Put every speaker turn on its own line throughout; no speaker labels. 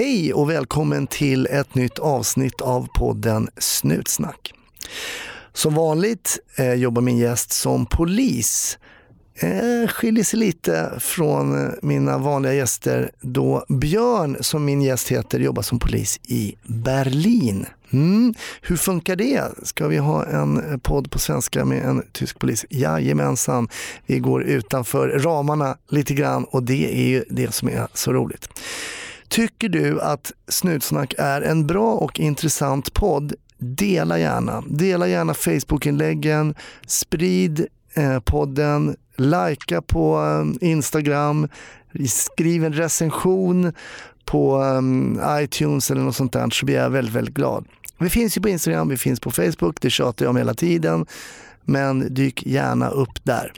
Hej och välkommen till ett nytt avsnitt av podden Snutsnack. Som vanligt eh, jobbar min gäst som polis. Eh, skiljer sig lite från eh, mina vanliga gäster då Björn, som min gäst heter, jobbar som polis i Berlin. Mm. Hur funkar det? Ska vi ha en eh, podd på svenska med en tysk polis? Jajamensan, vi går utanför ramarna lite grann och det är ju det som är så roligt. Tycker du att Snutsnack är en bra och intressant podd? Dela gärna. Dela gärna Facebookinläggen, sprid eh, podden, likea på eh, Instagram, skriv en recension på um, iTunes eller något sånt där så blir jag väldigt, väldigt glad. Vi finns ju på Instagram, vi finns på Facebook, det tjatar jag om hela tiden. Men dyk gärna upp där.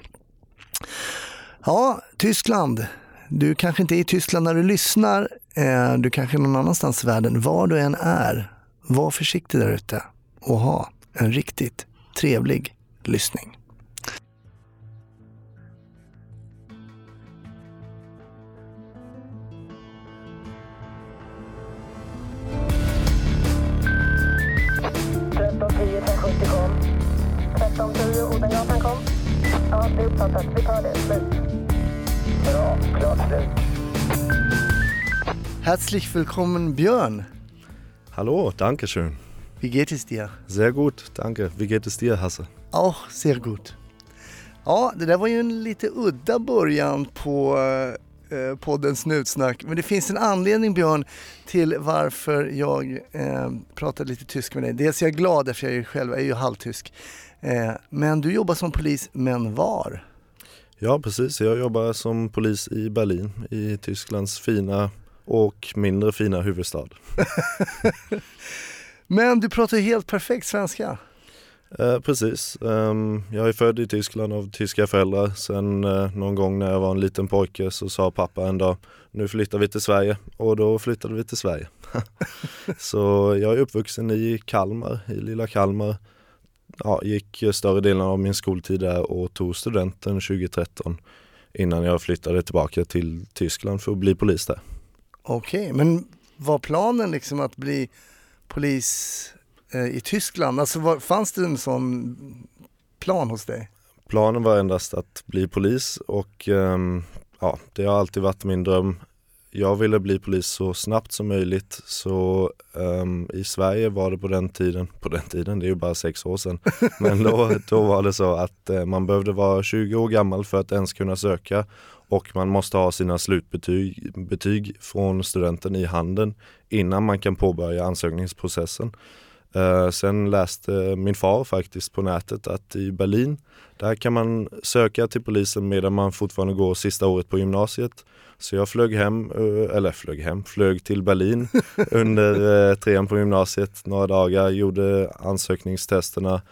Ja, Tyskland. Du kanske inte är i Tyskland när du lyssnar. Eh, du kanske är någon annanstans i världen. Var du än är, var försiktig där ute och ha en riktigt trevlig lyssning.
Ja, det är uppfattat. Vi tar det. Slut. Bra. Klart slut.
Herzlich willkommen Björn.
Hallo, danke schön.
Wie geht es dir?
Sehr gut, danke. Wie geht es dir, Hasse?
Auch sehr gut. Ja, det där var ju en lite udda början på eh, podden Snutsnack. Men det finns en anledning Björn till varför jag eh, pratade lite tysk med dig. Dels är jag glad eftersom jag själv är ju halvtysk. Eh, men du jobbar som polis, men var?
Ja precis, jag jobbar som polis i Berlin i Tysklands fina och mindre fina huvudstad.
men du pratar ju helt perfekt svenska.
Eh, precis, um, jag är född i Tyskland av tyska föräldrar. Sen eh, någon gång när jag var en liten pojke så sa pappa en dag nu flyttar vi till Sverige och då flyttade vi till Sverige. så jag är uppvuxen i Kalmar, i lilla Kalmar ja, gick större delen av min skoltid där och tog studenten 2013 innan jag flyttade tillbaka till Tyskland för att bli polis där.
Okej, okay, men var planen liksom att bli polis eh, i Tyskland? Alltså var, fanns det en sån plan hos dig?
Planen var endast att bli polis och eh, ja, det har alltid varit min dröm jag ville bli polis så snabbt som möjligt så um, i Sverige var det på den tiden, på den tiden, det är ju bara sex år sedan, men då, då var det så att uh, man behövde vara 20 år gammal för att ens kunna söka och man måste ha sina slutbetyg betyg från studenten i handen innan man kan påbörja ansökningsprocessen. Uh, sen läste min far faktiskt på nätet att i Berlin, där kan man söka till polisen medan man fortfarande går sista året på gymnasiet. Så jag flög hem, eh, eller flög hem, flög till Berlin under eh, trean på gymnasiet några dagar, gjorde ansökningstesterna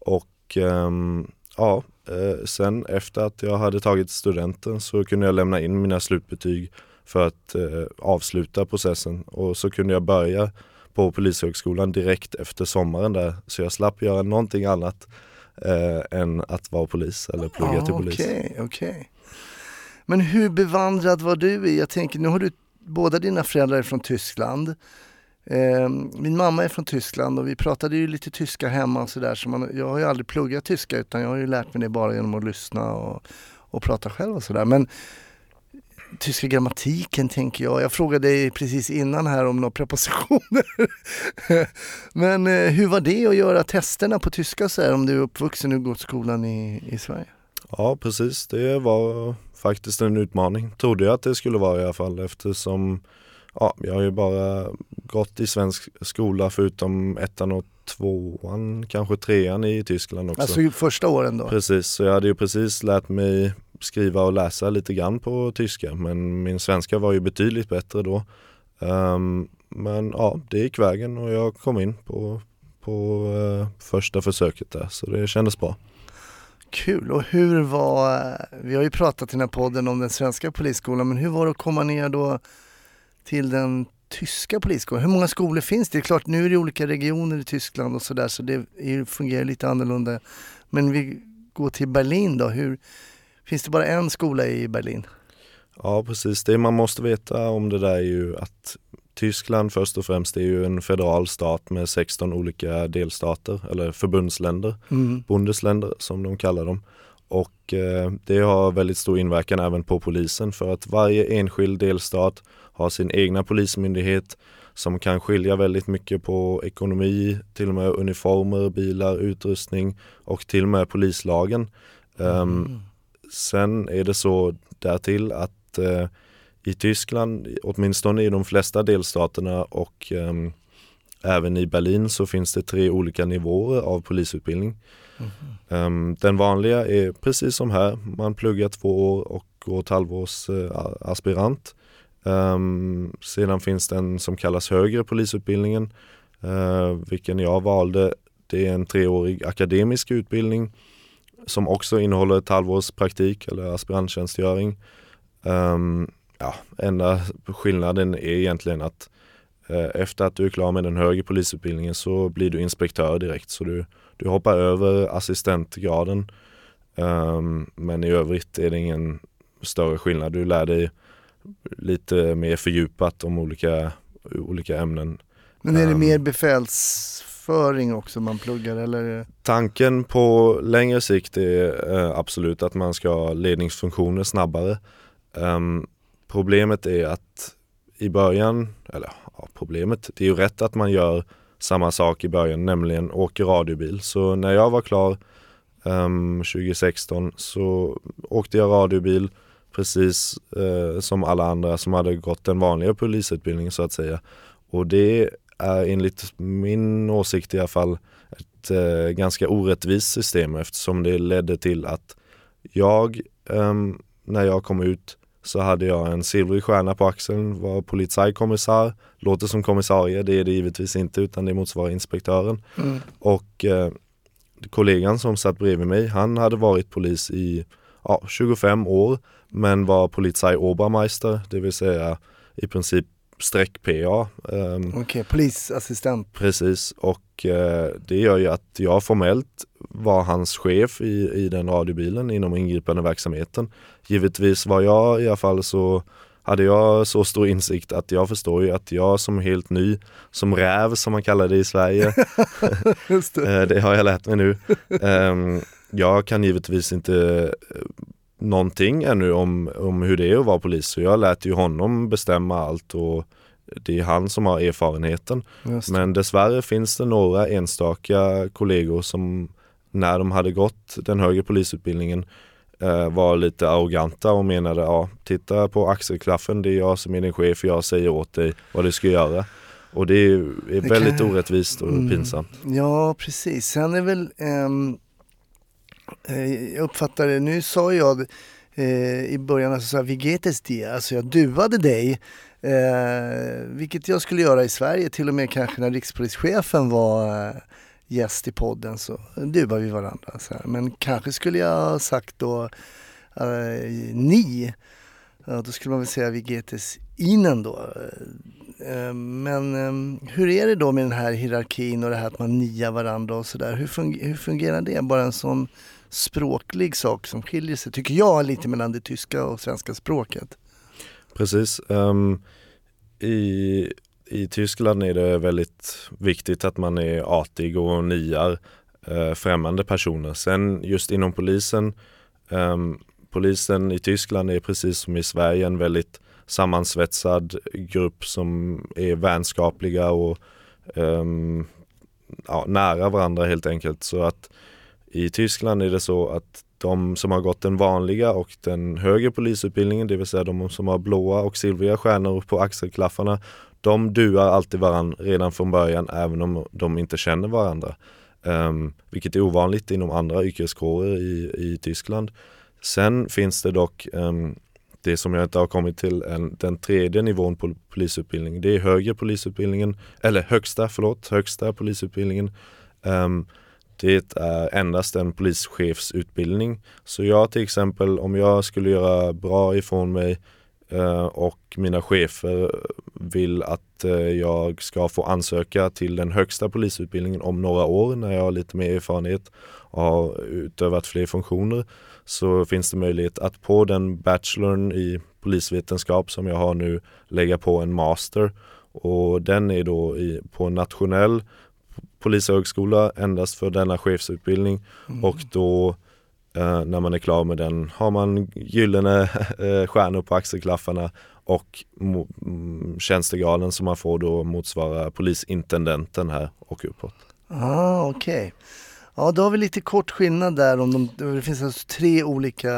och um, ja, Eh, sen efter att jag hade tagit studenten så kunde jag lämna in mina slutbetyg för att eh, avsluta processen och så kunde jag börja på Polishögskolan direkt efter sommaren där så jag slapp göra någonting annat eh, än att vara polis eller plugga ah, till polis.
Okej, okay, okay. Men hur bevandrad var du i, jag tänker nu har du båda dina föräldrar är från Tyskland. Eh, min mamma är från Tyskland och vi pratade ju lite tyska hemma och sådär. Så man, jag har ju aldrig pluggat tyska utan jag har ju lärt mig det bara genom att lyssna och, och prata själv och sådär. Men tyska grammatiken tänker jag. Jag frågade dig precis innan här om några prepositioner. Men eh, hur var det att göra testerna på tyska så här, om du är uppvuxen och gått skolan i, i Sverige?
Ja precis, det var faktiskt en utmaning. Trodde jag att det skulle vara i alla fall eftersom ja, jag har ju bara gått i svensk skola förutom ettan och tvåan, kanske trean i Tyskland också.
Alltså första åren då?
Precis, så jag hade ju precis lärt mig skriva och läsa lite grann på tyska men min svenska var ju betydligt bättre då. Um, men ja, det gick vägen och jag kom in på, på uh, första försöket där så det kändes bra.
Kul! Och hur var, vi har ju pratat i den här podden om den svenska polisskolan, men hur var det att komma ner då till den tyska polisskolan? Hur många skolor finns det? Det är klart, nu är det olika regioner i Tyskland och sådär så det fungerar lite annorlunda. Men vi går till Berlin då, hur, finns det bara en skola i Berlin?
Ja precis, det man måste veta om det där är ju att Tyskland först och främst är ju en federal stat med 16 olika delstater eller förbundsländer,
Mm.
bundesländer som de kallar dem. Och eh, det har väldigt stor inverkan även på polisen för att varje enskild delstat har sin egna polismyndighet som kan skilja väldigt mycket på ekonomi, till och med uniformer, bilar, utrustning och till och med polislagen. Ehm,
Mm.
Sen är det så därtill att eh, i Tyskland, åtminstone i de flesta delstaterna och ehm, även i Berlin så finns det tre olika nivåer av polisutbildning. Ehm, den vanliga är precis som här, man pluggar två år och går ett halvårs eh, aspirant. Um, sedan finns den som kallas högre polisutbildningen, uh, vilken jag valde. Det är en treårig akademisk utbildning som också innehåller ett halvårs praktik eller aspiranttjänstgöring. Um, ja, enda skillnaden är egentligen att uh, efter att du är klar med den högre polisutbildningen så blir du inspektör direkt. Så du, du hoppar över assistentgraden. Um, men i övrigt är det ingen större skillnad. Du lär dig lite mer fördjupat om olika, olika ämnen.
Men är det
Ehm.
mer befälsföring också man pluggar eller?
Tanken på längre sikt är eh, absolut att man ska ha ledningsfunktioner snabbare. Ehm, problemet är att i början, eller ja, problemet, det är ju rätt att man gör samma sak i början, nämligen åker radiobil. Så när jag var klar ehm, 2016 så åkte jag radiobil precis eh, som alla andra som hade gått den vanliga polisutbildningen så att säga. Och det är enligt min åsikt i alla fall ett eh, ganska orättvist system eftersom det ledde till att jag, ehm, när jag kom ut så hade jag en silvrig stjärna på axeln, var polizeikommissar, låter som kommissarie, det är det givetvis inte utan det motsvarar inspektören.
Mm.
Och eh, kollegan som satt bredvid mig, han hade varit polis i ja, 25 år men var polizei Obermeister, det vill säga i princip streck-PA. ehm,
Okej, polisassistent.
Precis och eh, det gör ju att jag formellt var hans chef i, i den radiobilen inom ingripande verksamheten. Givetvis var jag i alla fall så hade jag så stor insikt att jag förstår ju att jag som helt ny, som räv som man kallar det i Sverige,
det.
Eh, det har jag lärt mig nu. Ehm, jag kan givetvis inte eh, någonting ännu om, om hur det är att vara polis så jag lät ju honom bestämma allt och det är han som har erfarenheten.
Det.
Men dessvärre finns det några enstaka kollegor som när de hade gått den högre polisutbildningen eh, var lite arroganta och menade ja, titta på axelklaffen, det är jag som är din chef, jag säger åt dig vad du ska göra. Och det är, är
Det
väldigt
kan-
orättvist och
Mm.
pinsamt.
Ja, precis. Sen är väl, ehm, eh, Eh, jag uppfattar det, nu sa jag eh, i början, alltså, så här, Vigetes dia, alltså jag duade dig. Eh, vilket jag skulle göra i Sverige, till och med kanske när rikspolischefen var eh, gäst i podden så duade vi varandra. Så här. Men kanske skulle jag ha sagt då eh, ni. Ja, då skulle man väl säga Vigetes inen då. Eh, Men eh, hur är det då med den här hierarkin och det här att man niar varandra och sådär? Hur, fung- hur fungerar det? Bara en sån språklig sak som skiljer sig, tycker jag, lite mellan det tyska och svenska språket.
Precis. Um, i, I Tyskland är det väldigt viktigt att man är artig och niar uh, främmande personer. Sen just inom polisen, um, polisen i Tyskland är precis som i Sverige en väldigt sammansvetsad grupp som är vänskapliga och um, ja, nära varandra helt enkelt. Så att i Tyskland är det så att de som har gått den vanliga och den högre polisutbildningen, det vill säga de som har blåa och silvriga stjärnor på axelklaffarna, de duar alltid varandra redan från början även om de inte känner varandra. Um, vilket är ovanligt inom andra yrkeskårer i, i Tyskland. Sen finns det dock um, det som jag inte har kommit till, en, den tredje nivån på polisutbildning. Det är högre polisutbildningen, eller högsta, förlåt, högsta polisutbildningen. Um, det är endast en polischefsutbildning. Så jag till exempel, om jag skulle göra bra ifrån mig eh, och mina chefer vill att eh, jag ska få ansöka till den högsta polisutbildningen om några år när jag har lite mer erfarenhet och har utövat fler funktioner så finns det möjlighet att på den bachelorn i polisvetenskap som jag har nu lägga på en master och den är då på nationell polishögskola endast för denna chefsutbildning
Mm.
och då eh, när man är klar med den har man gyllene eh, stjärnor på axelklaffarna och mo- mm, tjänstegraden som man får då motsvarar polisintendenten här och uppåt.
Ah, okej. Ja, då har vi lite kort skillnad där. Om de, det finns alltså tre olika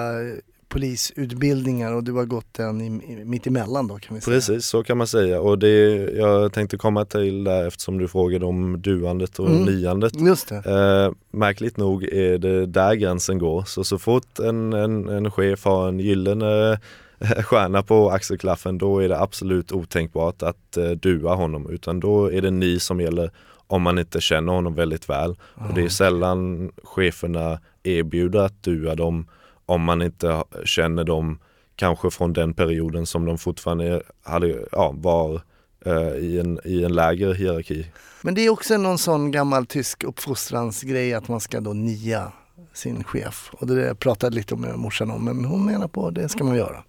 polisutbildningar och du har gått den i, i, mitt emellan då kan vi säga.
Precis, så kan man säga och det jag tänkte komma till där eftersom du frågade om duandet och
Mm.
niandet.
Just det.
Eh, märkligt nog är det där gränsen går. Så så fort en, en, en chef har en gyllene eh, stjärna på axelklaffen då är det absolut otänkbart att eh, dua honom utan då är det ni som gäller om man inte känner honom väldigt väl. Och det är sällan cheferna erbjuder att dua dem om man inte känner dem kanske från den perioden som de fortfarande hade, ja, var eh, i, en, i en lägre hierarki.
Men det är också någon sån gammal tysk uppfostransgrej att man ska då nia sin chef. Och det pratade lite med morsan om, men hon menar på att det ska man göra.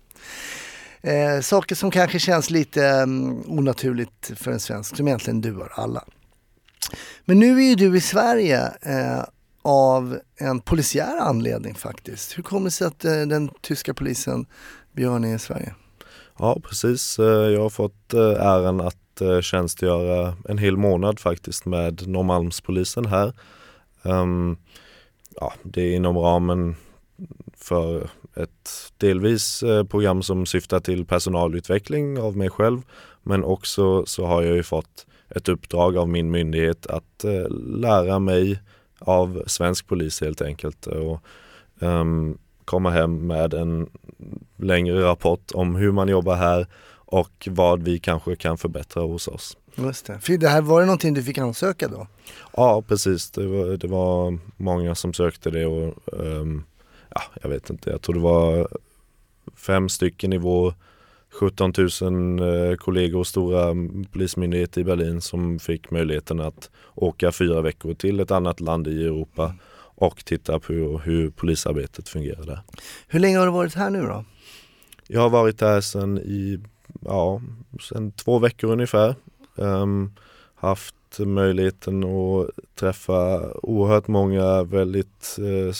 Eh, saker som kanske känns lite mm, onaturligt för en svensk som egentligen duar alla. Men nu är ju du i Sverige eh, av en polisiär anledning faktiskt. Hur kommer det sig att eh, den tyska polisen Björn är i Sverige?
Ja precis, eh, jag har fått eh, äran att tjänstgöra en hel månad faktiskt med Norrmalmspolisen här. Ehm, ja, det är inom ramen för ett delvis program som syftar till personalutveckling av mig själv men också så har jag ju fått ett uppdrag av min myndighet att lära mig av svensk polis helt enkelt och ehm, komma hem med en längre rapport om hur man jobbar här och vad vi kanske kan förbättra hos oss.
Just det. För det här, var det någonting du fick ansöka då?
Ja precis, det var, det var många som sökte det och ehm, ja, jag vet inte, jag tror det var fem stycken i vår 17 000 eh, kollegor stora polismyndighet i Berlin som fick möjligheten att åka fyra veckor till ett annat land i Europa och titta på hur, polisarbetet fungerar där.
Hur länge har du varit här nu då?
Jag har varit där sedan i, ja, sedan två veckor ungefär. Ehm, haft möjligheten att träffa oerhört många väldigt eh,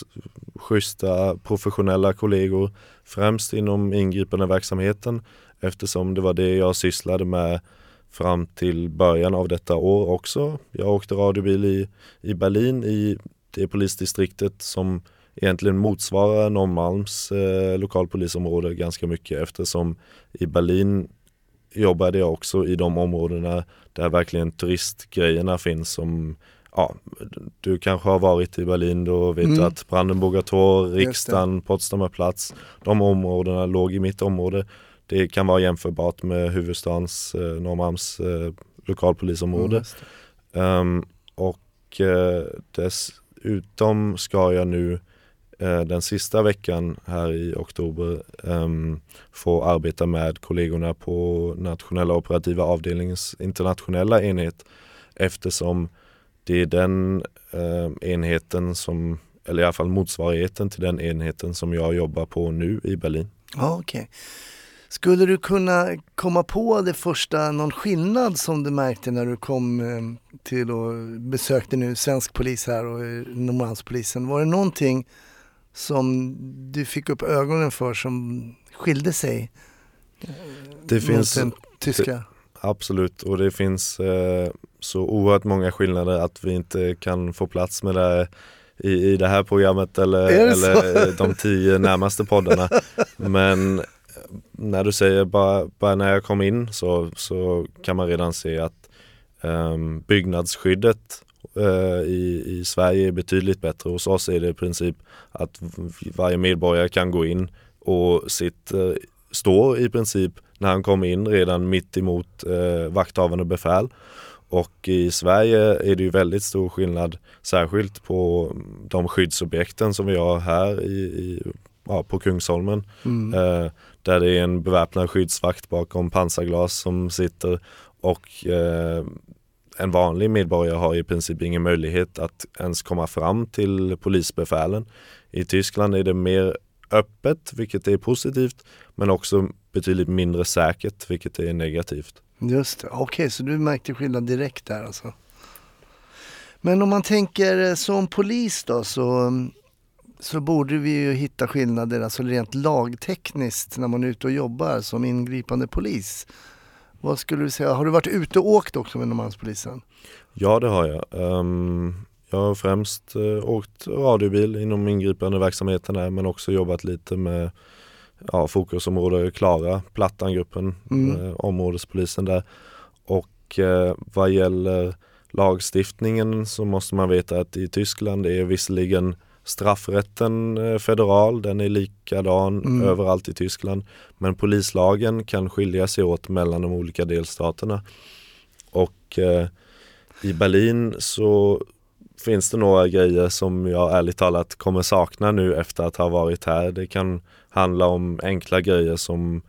schyssta professionella kollegor. Främst inom ingripande verksamheten eftersom det var det jag sysslade med fram till början av detta år också. Jag åkte radiobil i, i Berlin i det polisdistriktet som egentligen motsvarar Norrmalms eh, lokalpolisområde ganska mycket eftersom i Berlin jobbade jag också i de områdena där verkligen turistgrejerna finns som Ja, du kanske har varit i Berlin, då vet
Mm.
att Brandenburger Tor, riksdagen, Potsdamer plats, de områdena låg i mitt område. Det kan vara jämförbart med huvudstadens, eh, Norrmalms eh, lokalpolisområde.
Mm.
Ehm, och eh, dessutom ska jag nu Eh, den sista veckan här i oktober ehm, få arbeta med kollegorna på nationella operativa avdelningens internationella enhet eftersom det är den ehm, enheten som, eller i alla fall motsvarigheten till den enheten som jag jobbar på nu i Berlin.
Ah, okay. Skulle du kunna komma på det första, någon skillnad som du märkte när du kom ehm, till och besökte nu svensk polis här och eh, Norrmalmspolisen? Var det någonting som du fick upp ögonen för som skilde sig
Det
mot
finns
den tyska?
Absolut, och det finns eh, så oerhört många skillnader att vi inte kan få plats med det i, i det här programmet eller,
det
eller de tio närmaste poddarna. Men eh, när du säger bara, bara när jag kom in så, så kan man redan se att ehm, byggnadsskyddet eh, i, i Sverige är betydligt bättre. Hos oss är det i princip att varje medborgare kan gå in och sitter, står i princip när han kommer in redan mitt emot eh, vakthavande befäl. Och i Sverige är det ju väldigt stor skillnad, särskilt på de skyddsobjekten som vi har här i, i, ja, på Kungsholmen.
Mm.
Eh, där det är en beväpnad skyddsvakt bakom pansarglas som sitter och eh, en vanlig medborgare har i princip ingen möjlighet att ens komma fram till polisbefälen. I Tyskland är det mer öppet, vilket är positivt, men också betydligt mindre säkert, vilket är negativt.
Just det, okej så du märkte skillnad direkt där alltså. Men om man tänker eh, som polis då så, mm, så borde vi ju hitta skillnader alltså rent lagtekniskt när man är ute och jobbar som ingripande polis. Vad skulle du säga, har du varit ute och åkt också med Norrmalmspolisen?
Ja, det har jag. Ehm, jag har främst eh, åkt radiobil inom ingripande verksamheten här men också jobbat lite med ja, fokusområde Klara, Plattangruppen,
Mm.
eh, områdespolisen där. Och eh, vad gäller lagstiftningen så måste man veta att i Tyskland är visserligen straffrätten eh, federal, den är likadan
Mm.
överallt i Tyskland. Men polislagen kan skilja sig åt mellan de olika delstaterna. Och eh, i Berlin så finns det några grejer som jag ärligt talat kommer sakna nu efter att ha varit här. Det kan handla om enkla grejer som,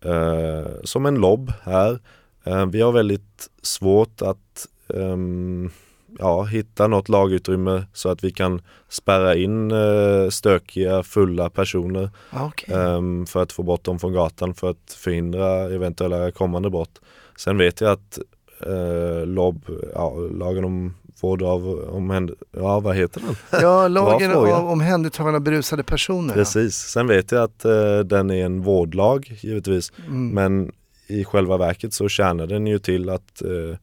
eh, som en lobb här. Eh, vi har väldigt svårt att ehm, ja, hitta något lagutrymme så att vi kan spärra in eh, stökiga, fulla personer
Ah, okej.
ehm, för att få bort dem från gatan för att förhindra eventuella kommande brott. Sen vet jag att eh, LOB, ja, lagen om vård av omhänd... Ja, vad heter den?
Ja, lagen om omhändertagande av berusade personer.
Precis. Sen vet jag att eh, den är en vårdlag givetvis.
Mm.
Men i själva verket så tjänar den ju till att eh,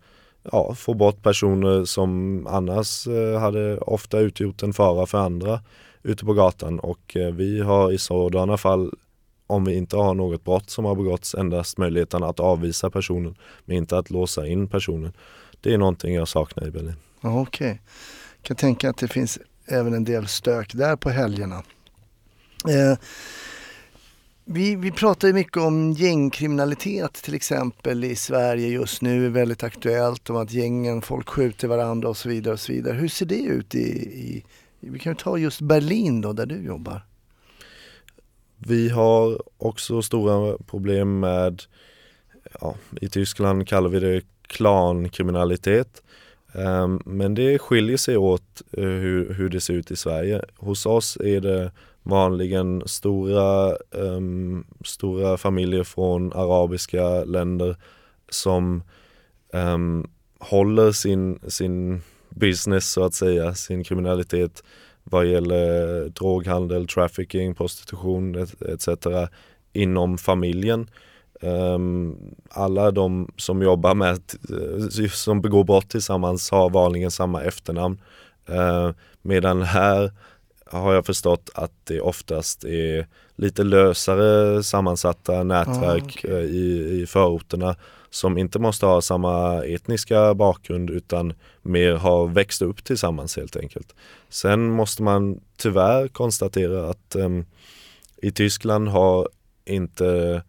ja, få bort personer som annars eh, hade ofta utgjort en fara för andra ute på gatan och eh, vi har i sådana fall om vi inte har något brott som har begåtts endast möjligheten att avvisa personen men inte att låsa in personen. Det är någonting jag saknar i Berlin.
Okej, okay. Kan tänka att det finns även en del stök där på helgerna. Eh, vi, vi pratar ju mycket om gängkriminalitet till exempel i Sverige just nu, är väldigt aktuellt om att gängen, folk skjuter varandra och så vidare. och så vidare. Hur ser det ut i, i vi kan ju ta just Berlin då, där du jobbar.
Vi har också stora problem med, ja, i Tyskland kallar vi det klankriminalitet. Ehm, men det skiljer sig åt eh, hur, hur det ser ut i Sverige. Hos oss är det vanligen stora, um, stora familjer från arabiska länder som um, håller sin, sin business så att säga, sin kriminalitet vad gäller droghandel, trafficking, prostitution etc. inom familjen. Um, alla de som jobbar med, eh, som begår brott tillsammans har vanligen samma efternamn. Uh, medan här har jag förstått att det oftast är lite lösare sammansatta nätverk
Ah, okej.
eh, i, i förorterna som inte måste ha samma etniska bakgrund utan mer har växt upp tillsammans helt enkelt. Sen måste man tyvärr konstatera att em, i Tyskland har inte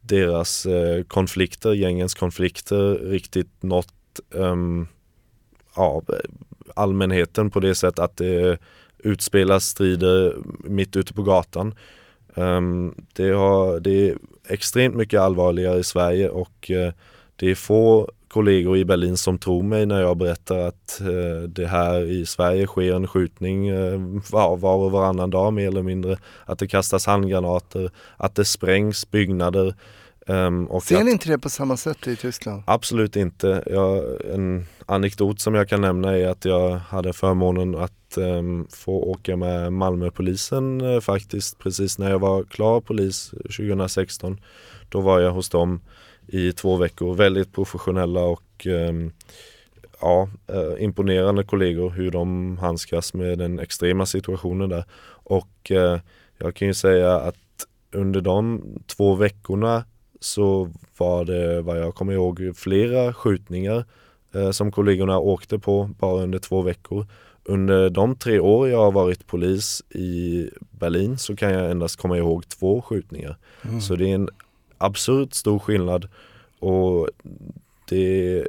deras eh, konflikter, gängens konflikter riktigt nått em, ja, allmänheten på det sätt att det utspelas strider mitt ute på gatan. Ehm, det, har, det är extremt mycket allvarligare i Sverige och eh, det är få kollegor i Berlin som tror mig när jag berättar att eh, det här i Sverige sker en skjutning eh, var, var och varannan dag mer eller mindre. Att det kastas handgranater, att det sprängs byggnader och
Ser ni inte det på samma sätt i Tyskland?
Absolut inte. Jag, en anekdot som jag kan nämna är att jag hade förmånen att ehm, få åka med Malmöpolisen eh, faktiskt precis när jag var klar polis 2016. Då var jag hos dem i två veckor. Väldigt professionella och ehm, ja, eh, imponerande kollegor hur de handskas med den extrema situationen där. Och eh, jag kan ju säga att under de två veckorna så var det vad jag kommer ihåg flera skjutningar eh, som kollegorna åkte på bara under två veckor. Under de tre år jag har varit polis i Berlin så kan jag endast komma ihåg två skjutningar.
Mm.
Så det är en absurt stor skillnad och det,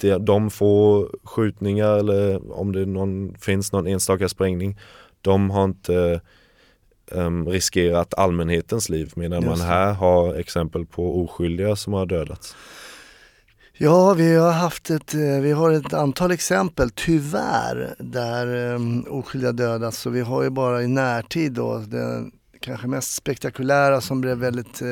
det, de få skjutningar eller om det någon, finns någon enstaka sprängning, de har inte um, riskerat allmänhetens liv medan
Just
man här har exempel på oskyldiga som har dödats.
Ja, vi har haft ett, eh, vi har ett antal exempel, tyvärr, där um, oskyldiga dödas. Så vi har ju bara i närtid då, det kanske mest spektakulära som blev väldigt eh,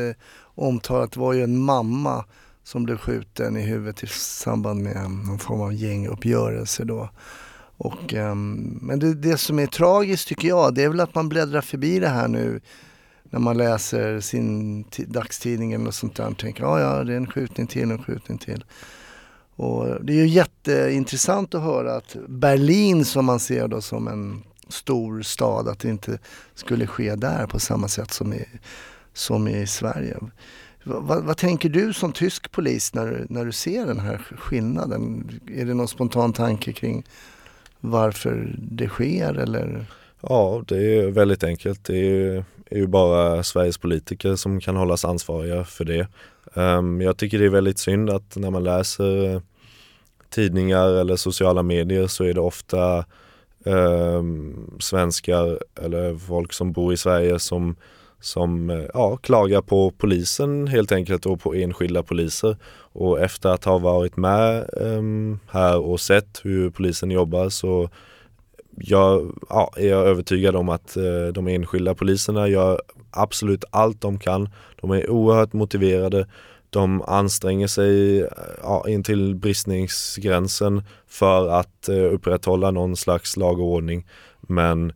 omtalat var ju en mamma som blev skjuten i huvudet i samband med någon form av gänguppgörelse då. Och, um, men det, det som är tragiskt tycker jag, det är väl att man bläddrar förbi det här nu när man läser sin dagstidning eller sånt där och tänker ja, ja, det är en skjutning till, en skjutning till. Och det är ju jätteintressant att höra att Berlin som man ser då som en stor stad, att det inte skulle ske där på samma sätt som i, som i Sverige. Vad, vad, tänker du som tysk polis när när du ser den här skillnaden? Är det någon spontan tanke kring varför det sker eller?
Ja, det är väldigt enkelt. Det är, ju bara Sveriges politiker som kan hållas ansvariga för det. Ehm, jag tycker det är väldigt synd att när man läser eh, tidningar eller sociala medier så är det ofta ehm, svenskar eller folk som bor i Sverige som som eh, ja, klagar på polisen helt enkelt och på enskilda poliser. Och efter att ha varit med um, här och sett hur polisen jobbar så jag, ja, är jag övertygad om att uh, de enskilda poliserna gör absolut allt de kan. De är oerhört motiverade. De anstränger sig eh, ja, in till bristningsgränsen för att uh, upprätthålla någon slags lag och ordning. Men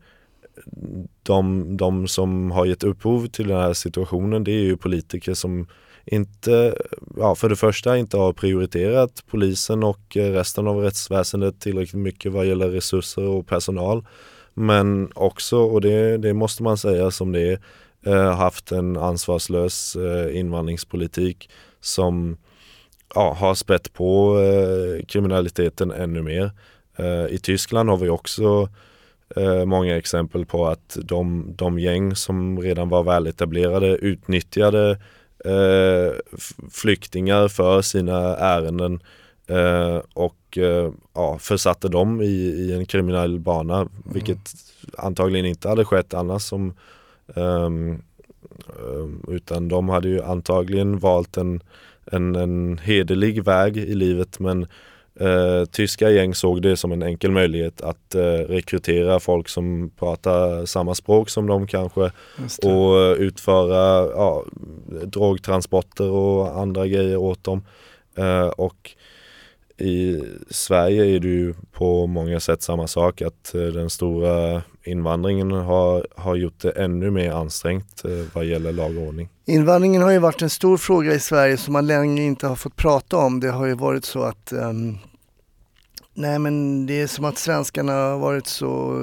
de, de som har gett upphov till den här situationen det är ju politiker som inte, ja för det första inte har prioriterat polisen och resten av rättsväsendet tillräckligt mycket vad gäller resurser och personal. Men också, och det, det måste man säga som det är, eh, haft en ansvarslös eh, invandringspolitik som ja, har spett på eh, kriminaliteten ännu mer. I Tyskland har vi också eh, många exempel på att de, de gäng som redan var väletablerade utnyttjade eh, flyktingar för sina ärenden eh, och eh, ja, försatte dem i, i en kriminell bana, mm. vilket antagligen inte hade skett annars som um, utan de hade ju antagligen valt en, en, en hederlig väg i livet men Eh, tyska gäng såg det som en enkel möjlighet att eh, rekrytera folk som pratar samma språk som de kanske och eh, utföra ja, drogtransporter och andra grejer åt dem. Eh, och i Sverige är det ju på många sätt samma sak att eh, den stora invandringen har, har gjort det ännu mer ansträngt eh, vad gäller lag och ordning.
Invandringen har ju varit en stor fråga i Sverige som man länge inte har fått prata om. Det har ju varit så att um, Nej men det är som att svenskarna har varit så,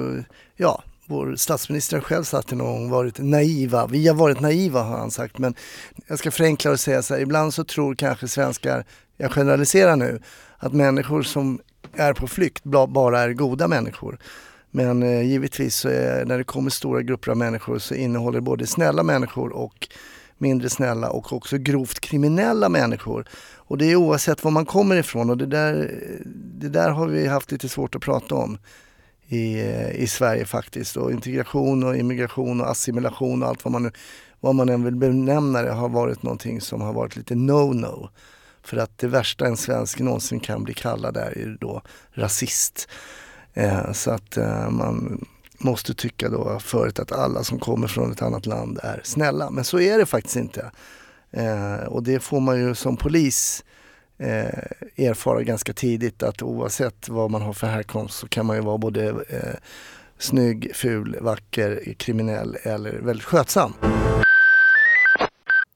ja, vår statsminister själv satt någon gång varit naiva. Vi har varit naiva har han sagt men jag ska förenkla och säga så här, ibland så tror kanske svenskar, jag generaliserar nu, att människor som är på flykt bara är goda människor. Men eh, givetvis så är, när det kommer stora grupper av människor så innehåller både snälla människor och mindre snälla och också grovt kriminella människor. Och det är oavsett var man kommer ifrån och det där, det där har vi haft lite svårt att prata om i, eh, i Sverige faktiskt. Och integration och immigration och assimilation och allt vad man, vad man än vill benämna det har varit någonting som har varit lite no-no. För att det värsta en svensk någonsin kan bli kallad är ju då rasist. Eh, så att eh, man måste tycka då förut att alla som kommer från ett annat land är snälla. Men så är det faktiskt inte. Eh, och det får man ju som polis eh, erfara ganska tidigt att oavsett vad man har för härkomst så kan man ju vara både eh, snygg, ful, vacker, kriminell eller väldigt skötsam.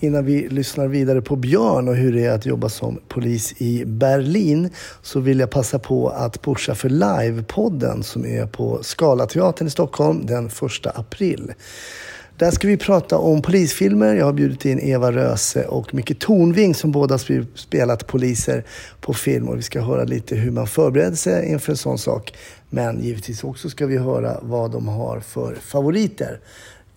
Innan vi lyssnar vidare på Björn och hur det är att jobba som polis i Berlin så vill jag passa på att pusha för Live-podden som är på Scalateatern i Stockholm den 1 april. Där ska vi prata om polisfilmer. Jag har bjudit in Eva Röse och Micke Tornving som båda spelat poliser på film. Och vi ska höra lite hur man förbereder sig inför en sån sak. Men givetvis också ska vi höra vad de har för favoriter.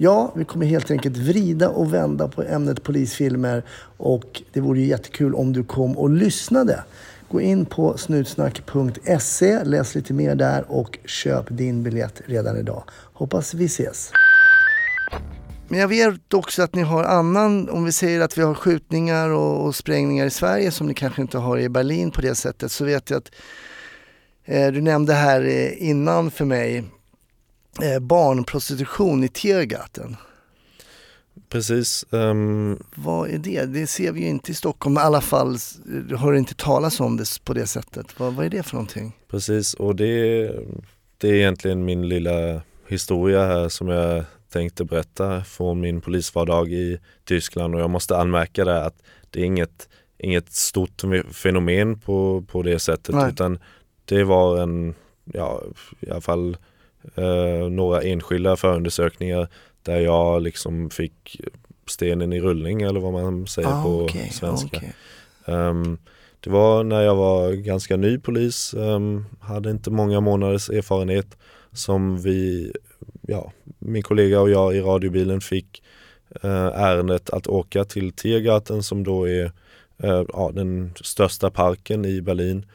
Ja, vi kommer helt enkelt vrida och vända på ämnet polisfilmer och det vore ju jättekul om du kom och lyssnade. Gå in på snutsnack.se, läs lite mer där och köp din biljett redan idag. Hoppas vi ses! Men jag vet också att ni har annan, om vi säger att vi har skjutningar och, och sprängningar i Sverige som ni kanske inte har i Berlin på det sättet, så vet jag att eh, du nämnde här eh, innan för mig eh, barnprostitution i Tiergarten.
Precis. ehm,
Vad är det? Det ser vi ju inte i Stockholm, i alla fall s- hör inte talas om det på det sättet. Vad, vad är det för någonting?
Precis och det, det är egentligen min lilla historia här som jag tänkte berätta från min polisvardag i Tyskland och jag måste anmärka där att det är inget, inget stort fenomen på, på det sättet
Nej.
utan det var en, ja i alla fall eh, några enskilda förundersökningar där jag liksom fick stenen i rullning eller vad man säger
Ah,
på
okej,
svenska.
okej.
Ehm, det var när jag var ganska ny polis, ehm, hade inte många månaders erfarenhet som vi, ja, min kollega och jag i radiobilen fick eh, ärendet att åka till Tiergarten som då är eh, ja, den största parken i Berlin.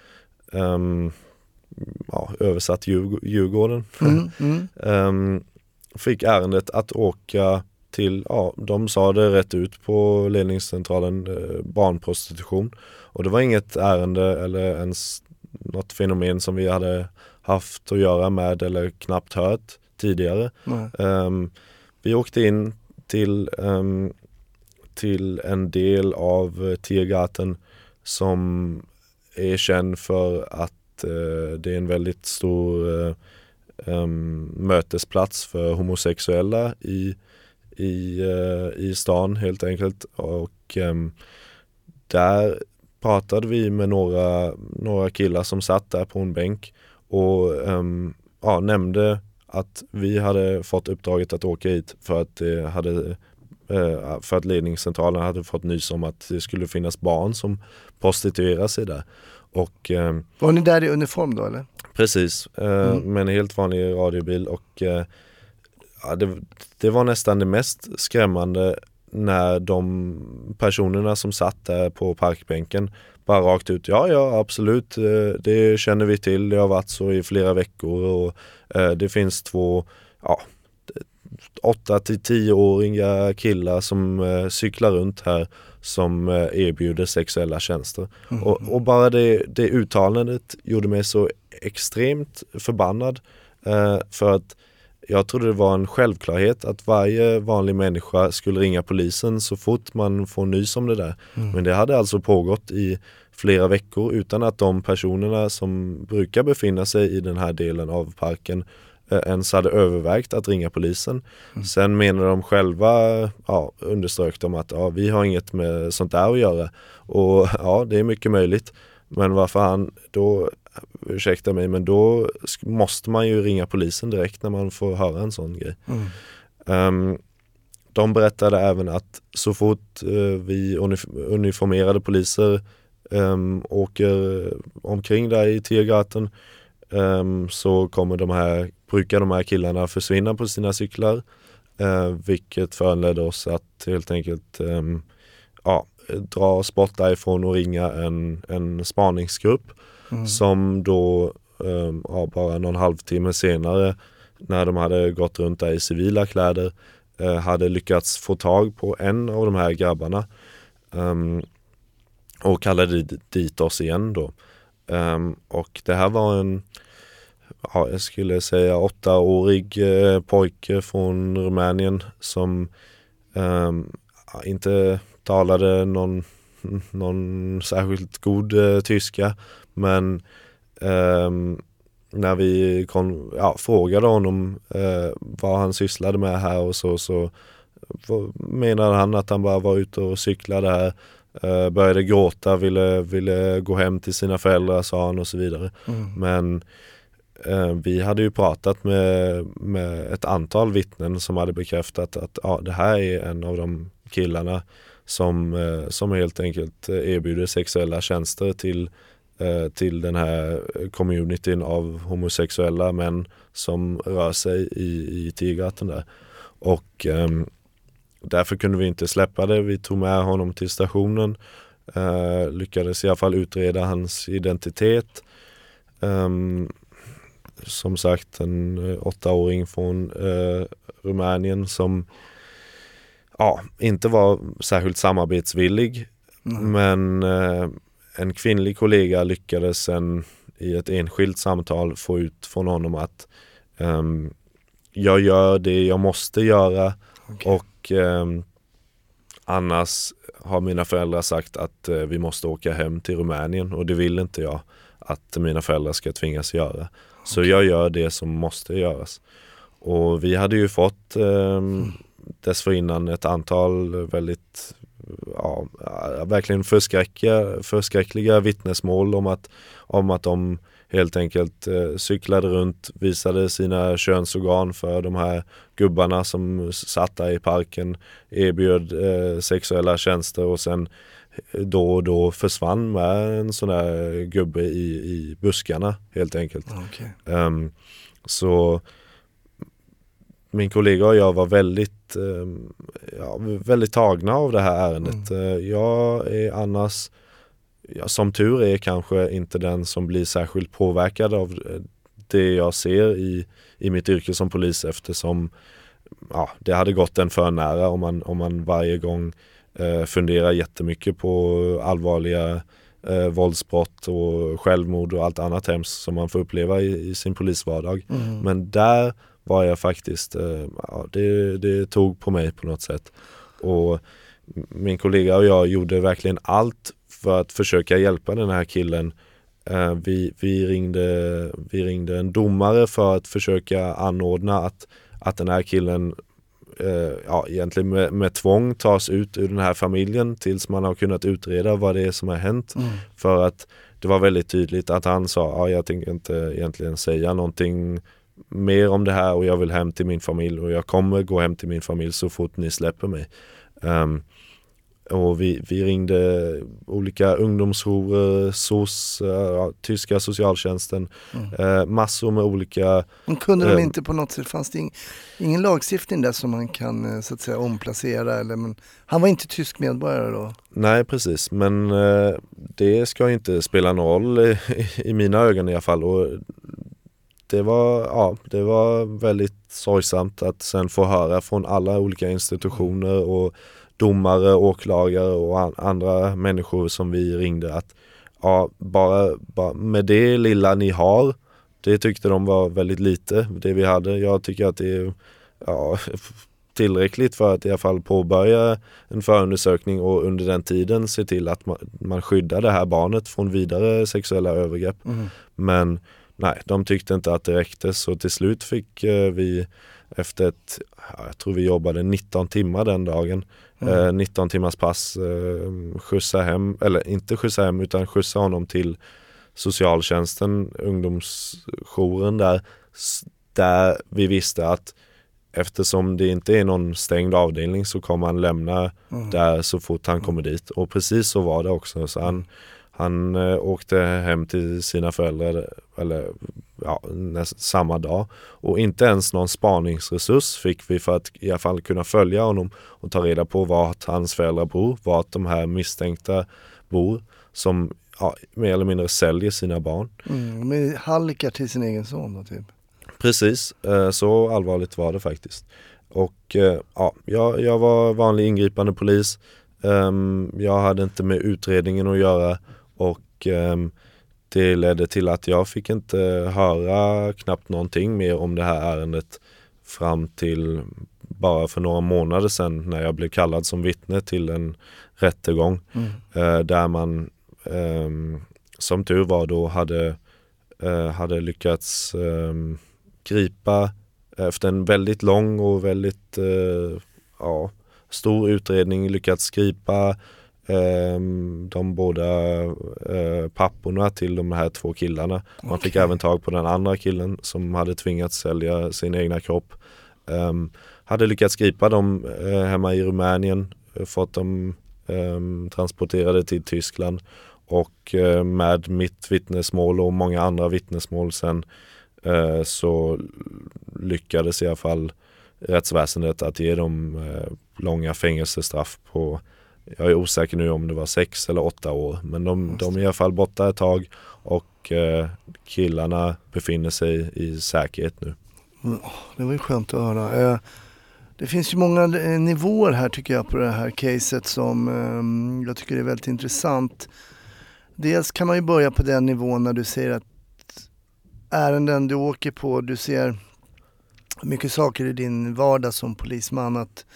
Ehm, ja, översatt Djurg- Djurgården.
Mm, mm.
Ehm, fick ärendet att åka till, ja de sa det rätt ut på ledningscentralen, eh, barnprostitution. Och det var inget ärende eller ens något fenomen som vi hade haft att göra med eller knappt hört tidigare. Ehm, vi åkte in till, ehm, till en del av eh, Tiergarten som är känd för att Eh, det är en väldigt stor eh, mötesplats för homosexuella i, i, eh, i stan helt enkelt. Och där pratade vi med några, några killar som satt där på en bänk och ja, nämnde att vi hade fått uppdraget att åka hit för att, det hade, eh, för att ledningscentralen hade fått nys om att det skulle finnas barn som prostituerar sig där. Och em,
Var ni där i uniform då eller?
Precis, eh,
Mm.
med en helt vanlig radiobil och eh, ja, det, det var nästan det mest skrämmande när de personerna som satt där på parkbänken bara rakt ut, ja ja absolut, eh, det känner vi till, det har varit så i flera veckor och eh, det finns två, ja, 8 till 10-åriga killar som eh, cyklar runt här som eh, erbjuder sexuella tjänster. Och, och bara det, det uttalandet gjorde mig så extremt förbannad eh, för att jag trodde det var en självklarhet att varje vanlig människa skulle ringa polisen så fort man får nys om det där. Men det hade alltså pågått i flera veckor utan att de personerna som brukar befinna sig i den här delen av parken ens hade övervägt att ringa polisen. Sen menar de själva, ja, underströk de att ja, vi har inget med sånt där att göra. Och ja, det är mycket möjligt. Men vad fan, då, ursäkta mig, men då måste man ju ringa polisen direkt när man får höra en sån grej.
Mm.
Ehm, de berättade även att så fort eh, vi unif- uniformerade poliser um, åker omkring där i Tiergarten ehm, så kommer de här, brukar de här killarna försvinna på sina cyklar. eh, vilket föranledde oss att helt enkelt ehm, ja, dra oss bort därifrån och ringa en, en spaningsgrupp
Mm.
som då ehm, ja, bara någon halvtimme senare när de hade gått runt där i civila kläder eh, hade lyckats få tag på en av de här grabbarna ehm, och kallade di- dit oss igen då. Ehm, och det här var en, ja, jag skulle säga åttaårig eh, pojke från Rumänien som ja, inte talade någon, någon särskilt god eh, tyska men ehm, när vi kon, ja, frågade honom eh, vad han sysslade med här och så, så menade han att han bara var ute och cyklade här, eh, började gråta, ville, ville gå hem till sina föräldrar sa han och så vidare.
Mm.
Men eh, Eh, vi hade ju pratat med, med ett antal vittnen som hade bekräftat att ja, det här är en av de killarna som, eh, som helt enkelt erbjuder sexuella tjänster till, eh, till den här communityn av homosexuella män som rör sig i, i Tigraten där. Och ehm, därför kunde vi inte släppa det. Vi tog med honom till stationen, lyckades i alla fall utreda hans identitet. Ehm, som sagt en eh, åttaåring från eh, Rumänien som ja, inte var särskilt samarbetsvillig.
Mm.
Men eh, en kvinnlig kollega lyckades sen i ett enskilt samtal få ut från honom att ehm, jag gör det jag måste göra
Okej.
och ehm, annars har mina föräldrar sagt att eh, vi måste åka hem till Rumänien och det vill inte jag att mina föräldrar ska tvingas göra. Så jag gör det som måste göras. Och vi hade ju fått eh, dessförinnan ett antal väldigt ja, verkligen förskräckiga, förskräckliga vittnesmål om att, om att de helt enkelt eh, cyklade runt, visade sina könsorgan för de här gubbarna som satt där i parken, erbjöd eh, sexuella tjänster och sen då och då försvann med en sån där gubbe i, i buskarna helt enkelt.
Okej.
Ehm, så min kollega och jag var väldigt, ehm, ja, väldigt tagna av det här ärendet. Eh, jag är annars, ja, som tur är kanske inte den som blir särskilt påverkad av eh, det jag ser i, i mitt yrke som polis eftersom ja, det hade gått en för nära om man, om man varje gång eh, funderar jättemycket på allvarliga eh, våldsbrott och självmord och allt annat hemskt som man får uppleva i, i sin polisvardag.
Mm.
Men där var jag faktiskt, eh, ja, det, det tog på mig på något sätt. Och min kollega och jag gjorde verkligen allt för att försöka hjälpa den här killen. Eh, vi, vi, ringde, vi ringde en domare för att försöka anordna att, att den här killen ja, egentligen med, med tvång tas ut ur den här familjen tills man har kunnat utreda vad det är som har hänt.
Mm.
För att det var väldigt tydligt att han sa, ja, jag tänker inte egentligen säga någonting mer om det här och jag vill hem till min familj och jag kommer gå hem till min familj så fort ni släpper mig. Ehm, och vi, vi ringde olika ungdomsjourer, SOS, eh, ja, tyska socialtjänsten, eh, massor med olika
Men kunde de
Eh,
inte på något sätt, fanns det ing, ingen lagstiftning där som man kan eh, så att säga omplacera eller men han var inte tysk medborgare då?
Nej precis men eh, det ska ju inte spela någon roll i, i mina ögon i alla fall. Och det, var, ja, det var väldigt sorgsamt att sen få höra från alla olika institutioner och domare, åklagare och an, andra människor som vi ringde att ja, bara, bara med det lilla ni har det tyckte de var väldigt lite, det vi hade. Jag tycker att det är ja, tillräckligt för att i alla fall påbörja en förundersökning och under den tiden se till att man, man skyddar det här barnet från vidare sexuella övergrepp.
Mm.
Men nej, de tyckte inte att det räckte så till slut fick eh, vi efter ett, ja, jag tror vi jobbade 19 timmar den dagen,
Mm.
eh, 19 timmars pass, eh, skjutsa hem, eller inte skjutsa hem utan skjutsa honom till socialtjänsten, ungdomsjouren där, där vi visste att eftersom det inte är någon stängd avdelning så kommer han lämna
Mm.
där så fort han kommer dit. Och precis så var det också. Så han, han eh, åkte hem till sina föräldrar eller, ja, näst, samma dag. Och inte ens någon spaningsresurs fick vi för att i alla fall kunna följa honom och ta reda på vart hans föräldrar bor, vart de här misstänkta bor som ja, mer eller mindre säljer sina barn.
Mm. Med hallickar till sin egen son då typ?
Precis, eh, så allvarligt var det faktiskt. Och eh, ja, jag, jag var vanlig ingripande polis. Ehm, Jag hade inte med utredningen att göra och ehm, det ledde till att jag fick inte höra knappt någonting mer om det här ärendet fram till bara för några månader sedan när jag blev kallad som vittne till en rättegång
Mm.
eh, där man ehm, som tur var då hade, eh, hade lyckats ehm, gripa efter en väldigt lång och väldigt eh, ja, stor utredning lyckats gripa de båda eh, papporna till de här två killarna. Man fick
Okej.
även tag på den andra killen som hade tvingats sälja sin egna kropp. Ehm, hade lyckats gripa dem eh, hemma i Rumänien, eh, fått dem ehm, transporterade till Tyskland och med mitt vittnesmål och många andra vittnesmål sen så lyckades i alla fall rättsväsendet att ge dem långa fängelsestraff på jag är osäker nu om det var sex eller åtta år men de, de är i alla fall borta ett tag och eh, killarna befinner sig i säkerhet nu.
Det var ju skönt att höra. Eh, Det finns ju många eh, nivåer här tycker jag på det här caset som eh, jag tycker är väldigt intressant. Dels kan man ju börja på den nivån när du säger att ärenden du åker på, du ser mycket saker i din vardag som polisman. Att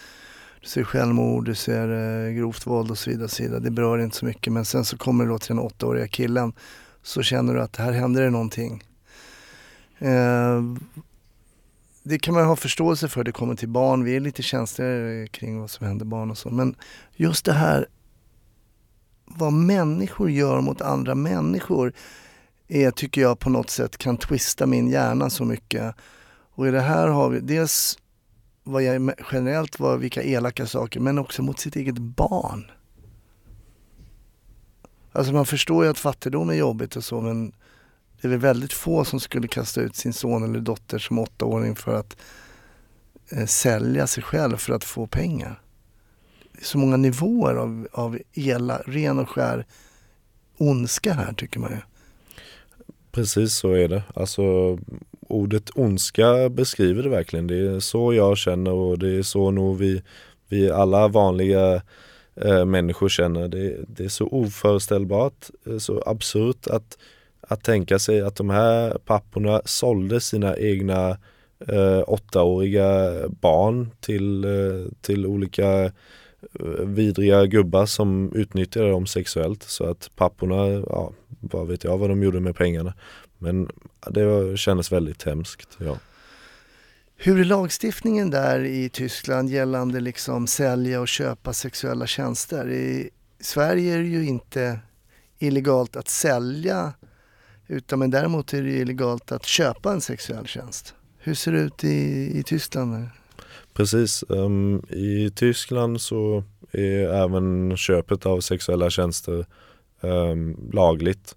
du ser självmord, du ser eh, grovt våld och så vidare, och så vidare. Det berör inte så mycket men sen så kommer du då till den åttaåriga killen så känner du att här händer det någonting. Eh, det kan man ha förståelse för, det kommer till barn, vi är lite känsligare eh, kring vad som händer barn och så. Men just det här vad människor gör mot andra människor är, tycker jag på något sätt kan twista min hjärna så mycket. Och i det här har vi dels vad jag generellt var vilka elaka saker men också mot sitt eget barn. Alltså man förstår ju att fattigdom är jobbigt och så men det är väl väldigt få som skulle kasta ut sin son eller dotter som åttaåring för att eh, sälja sig själv för att få pengar. Det är så många nivåer av, av ela, ren och skär ondska här tycker man ju.
Precis så är det. Alltså ordet ondska beskriver det verkligen. Det är så jag känner och det är så nog vi, vi alla vanliga eh, människor känner. Det, det, är så oföreställbart, eh, så absurt att, att tänka sig att de här papporna sålde sina egna eh, åttaåriga barn till, eh, till olika eh, vidriga gubbar som utnyttjade dem sexuellt så att papporna, ja vad vet jag vad de gjorde med pengarna. Men det kändes väldigt hemskt. Ja.
Hur är lagstiftningen där i Tyskland gällande liksom sälja och köpa sexuella tjänster? I Sverige är det ju inte illegalt att sälja utan men däremot är det illegalt att köpa en sexuell tjänst. Hur ser det ut i, i Tyskland?
Precis, um, i Tyskland så är även köpet av sexuella tjänster um, lagligt.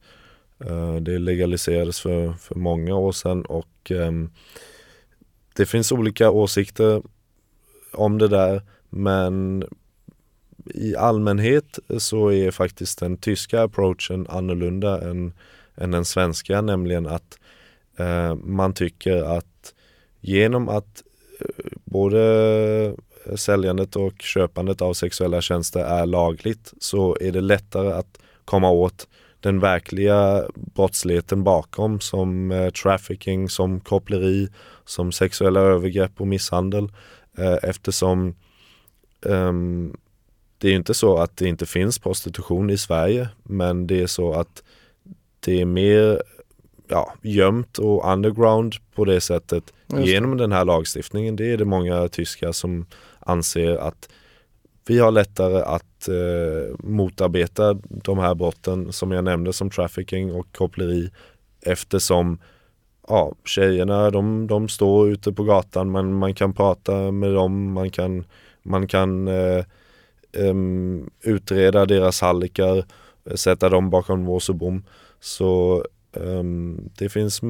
Uh, det legaliserades för, för många år sedan och um, det finns olika åsikter om det där men i allmänhet så är faktiskt den tyska approachen annorlunda än, än den svenska, nämligen att eh, man tycker att genom att eh, både säljandet och köpandet av sexuella tjänster är lagligt så är det lättare att komma åt den verkliga brottsligheten bakom som eh, trafficking, som koppleri, som sexuella övergrepp och misshandel. Eh, eftersom eh, det är inte så att det inte finns prostitution i Sverige men det är så att det är mer ja, gömt och underground på det sättet det. genom den här lagstiftningen. Det är det många tyskar som anser att vi har lättare att eh, motarbeta de här brotten som jag nämnde som trafficking och koppleri eftersom ja, tjejerna de, de står ute på gatan, men man kan prata med dem, man kan, man kan eh, um, utreda deras hallickar, eh, sätta dem bakom lås och bom. Så um, det finns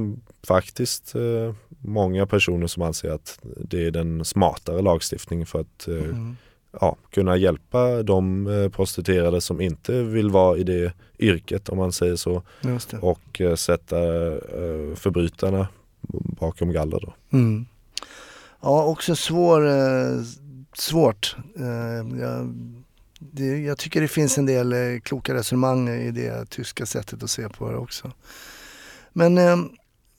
faktiskt uh, många personer som anser att det är den smartare lagstiftningen för att uh, mm ja, kunna hjälpa de eh, prostituerade som inte vill vara i det yrket om man säger så. Och eh, sätta eh, förbrytarna bakom galler då.
Mm. Ja, också svår, svårt. Jag, det, jag tycker det finns en del kloka resonemang i det tyska sättet att se på det också. Men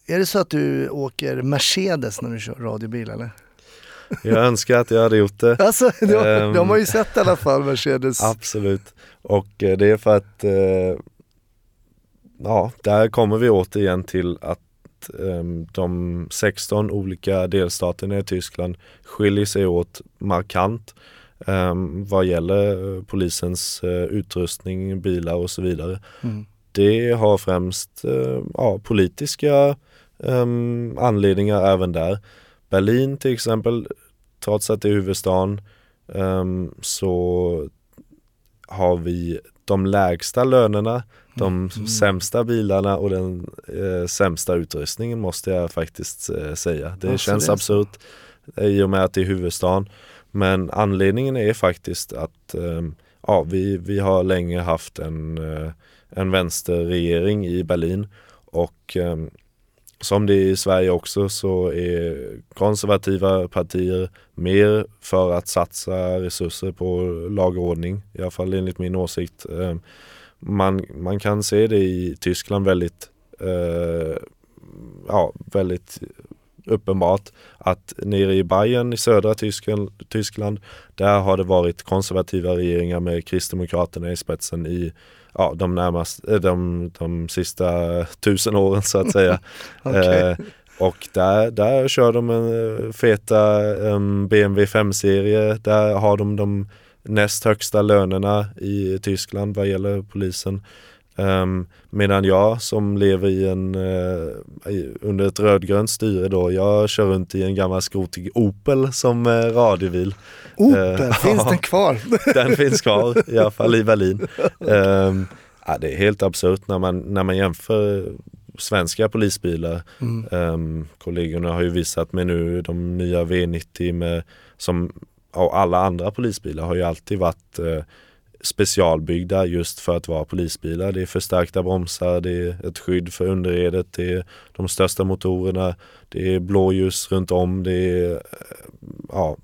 är det så att du åker Mercedes när du kör radiobil eller?
Jag önskar att jag hade gjort det.
Alltså, de, um, de har ju sett i alla fall Mercedes.
Absolut. Och eh, det är för att, eh, ja, där kommer vi återigen till att ehm, de 16 olika delstaterna i Tyskland skiljer sig åt markant um, vad gäller eh, polisens uh, utrustning, bilar och så vidare. Mm. Det har främst ja, politiska um, anledningar även där. Berlin till exempel, trots att det är huvudstaden, um, så har vi de lägsta lönerna, de mm. sämsta bilarna och den eh, sämsta utrustningen måste jag faktiskt eh, säga. Det alltså känns det absurt eh, i och med att det är huvudstaden. Men anledningen är faktiskt att eh, ja, vi, vi har länge haft en, eh, en vänsterregering i Berlin och ehm, som det är i Sverige också så är konservativa partier mer för att satsa resurser på lag och ordning, i alla fall enligt min åsikt. Ehm, man, man kan se det i Tyskland väldigt, eh, ja, väldigt uppenbart att nere i Bayern i södra Tyskland, Tyskland där har det varit konservativa regeringar med Kristdemokraterna i spetsen i ja, de, närmast, eh, de, de sista tusen åren så att säga.
Okej.
eh, och där, där kör de en eh, feta um, BMW 5-serie. Där har de de näst högsta lönerna i Tyskland vad gäller polisen. Um, medan jag som lever i en, uh, under ett rödgrönt styre då, jag kör runt i en gammal skrotig Opel som uh, radiobil.
Opel,
Eh,
finns
ja.
den kvar?
Den finns kvar, i alla fall i Berlin. Um, ja, det är helt absurt när man, när man jämför svenska polisbilar.
Mm.
Um, kollegorna har ju visat mig nu de nya V90 med, som och alla andra polisbilar har ju alltid varit eh, specialbyggda just för att vara polisbilar. Det är förstärkta bromsar, det är ett skydd för underredet, det är de största motorerna, det är blåljus runt om, det är eh, ja,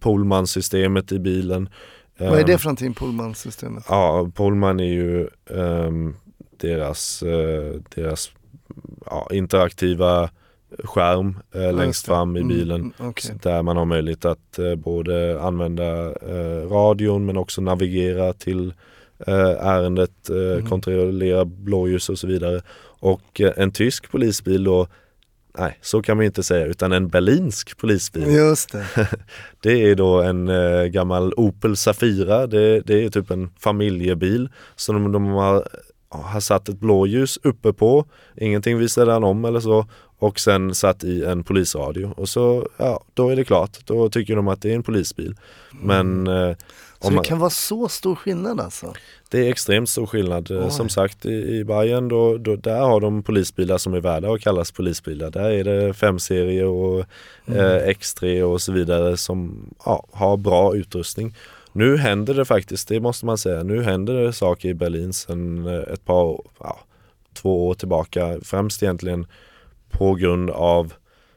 Polman-systemet i bilen.
Vad är
Ehm,
det för någonting, Pullman-systemet?
Ja, Polman är ju ehm, deras, eh, deras ja, interaktiva skärm eh, längst fram i
Mm,
bilen.
mm, okej.
Där man har möjlighet att eh, både använda eh, radion men också navigera till eh, ärendet, eh,
Mm.
kontrollera blåljus och så vidare. Och eh, en tysk polisbil då, nej så kan man inte säga, utan en berlinsk polisbil.
Just det.
Det är då en gammal Opel Safira. Det, det är typ en familjebil som de, de har, har satt ett blåljus uppe på. Ingenting visar den om eller så. Och sen satt i en polisradio. Och så, ja, då är det klart. Då tycker de att det är en polisbil. Men eh,
Så
om man,
det kan vara så stor skillnad alltså?
det är extremt stor skillnad. Eh,
Oj.
Som sagt i, i Bayern då, då, där har de polisbilar som är värda att kallas polisbilar. Där är det 5-serie och eh, X3 och så vidare som ja, har bra utrustning. Nu händer det faktiskt, det måste man säga, nu händer det saker i Berlin sedan eh, ett par, ja, två år tillbaka. Främst egentligen på grund av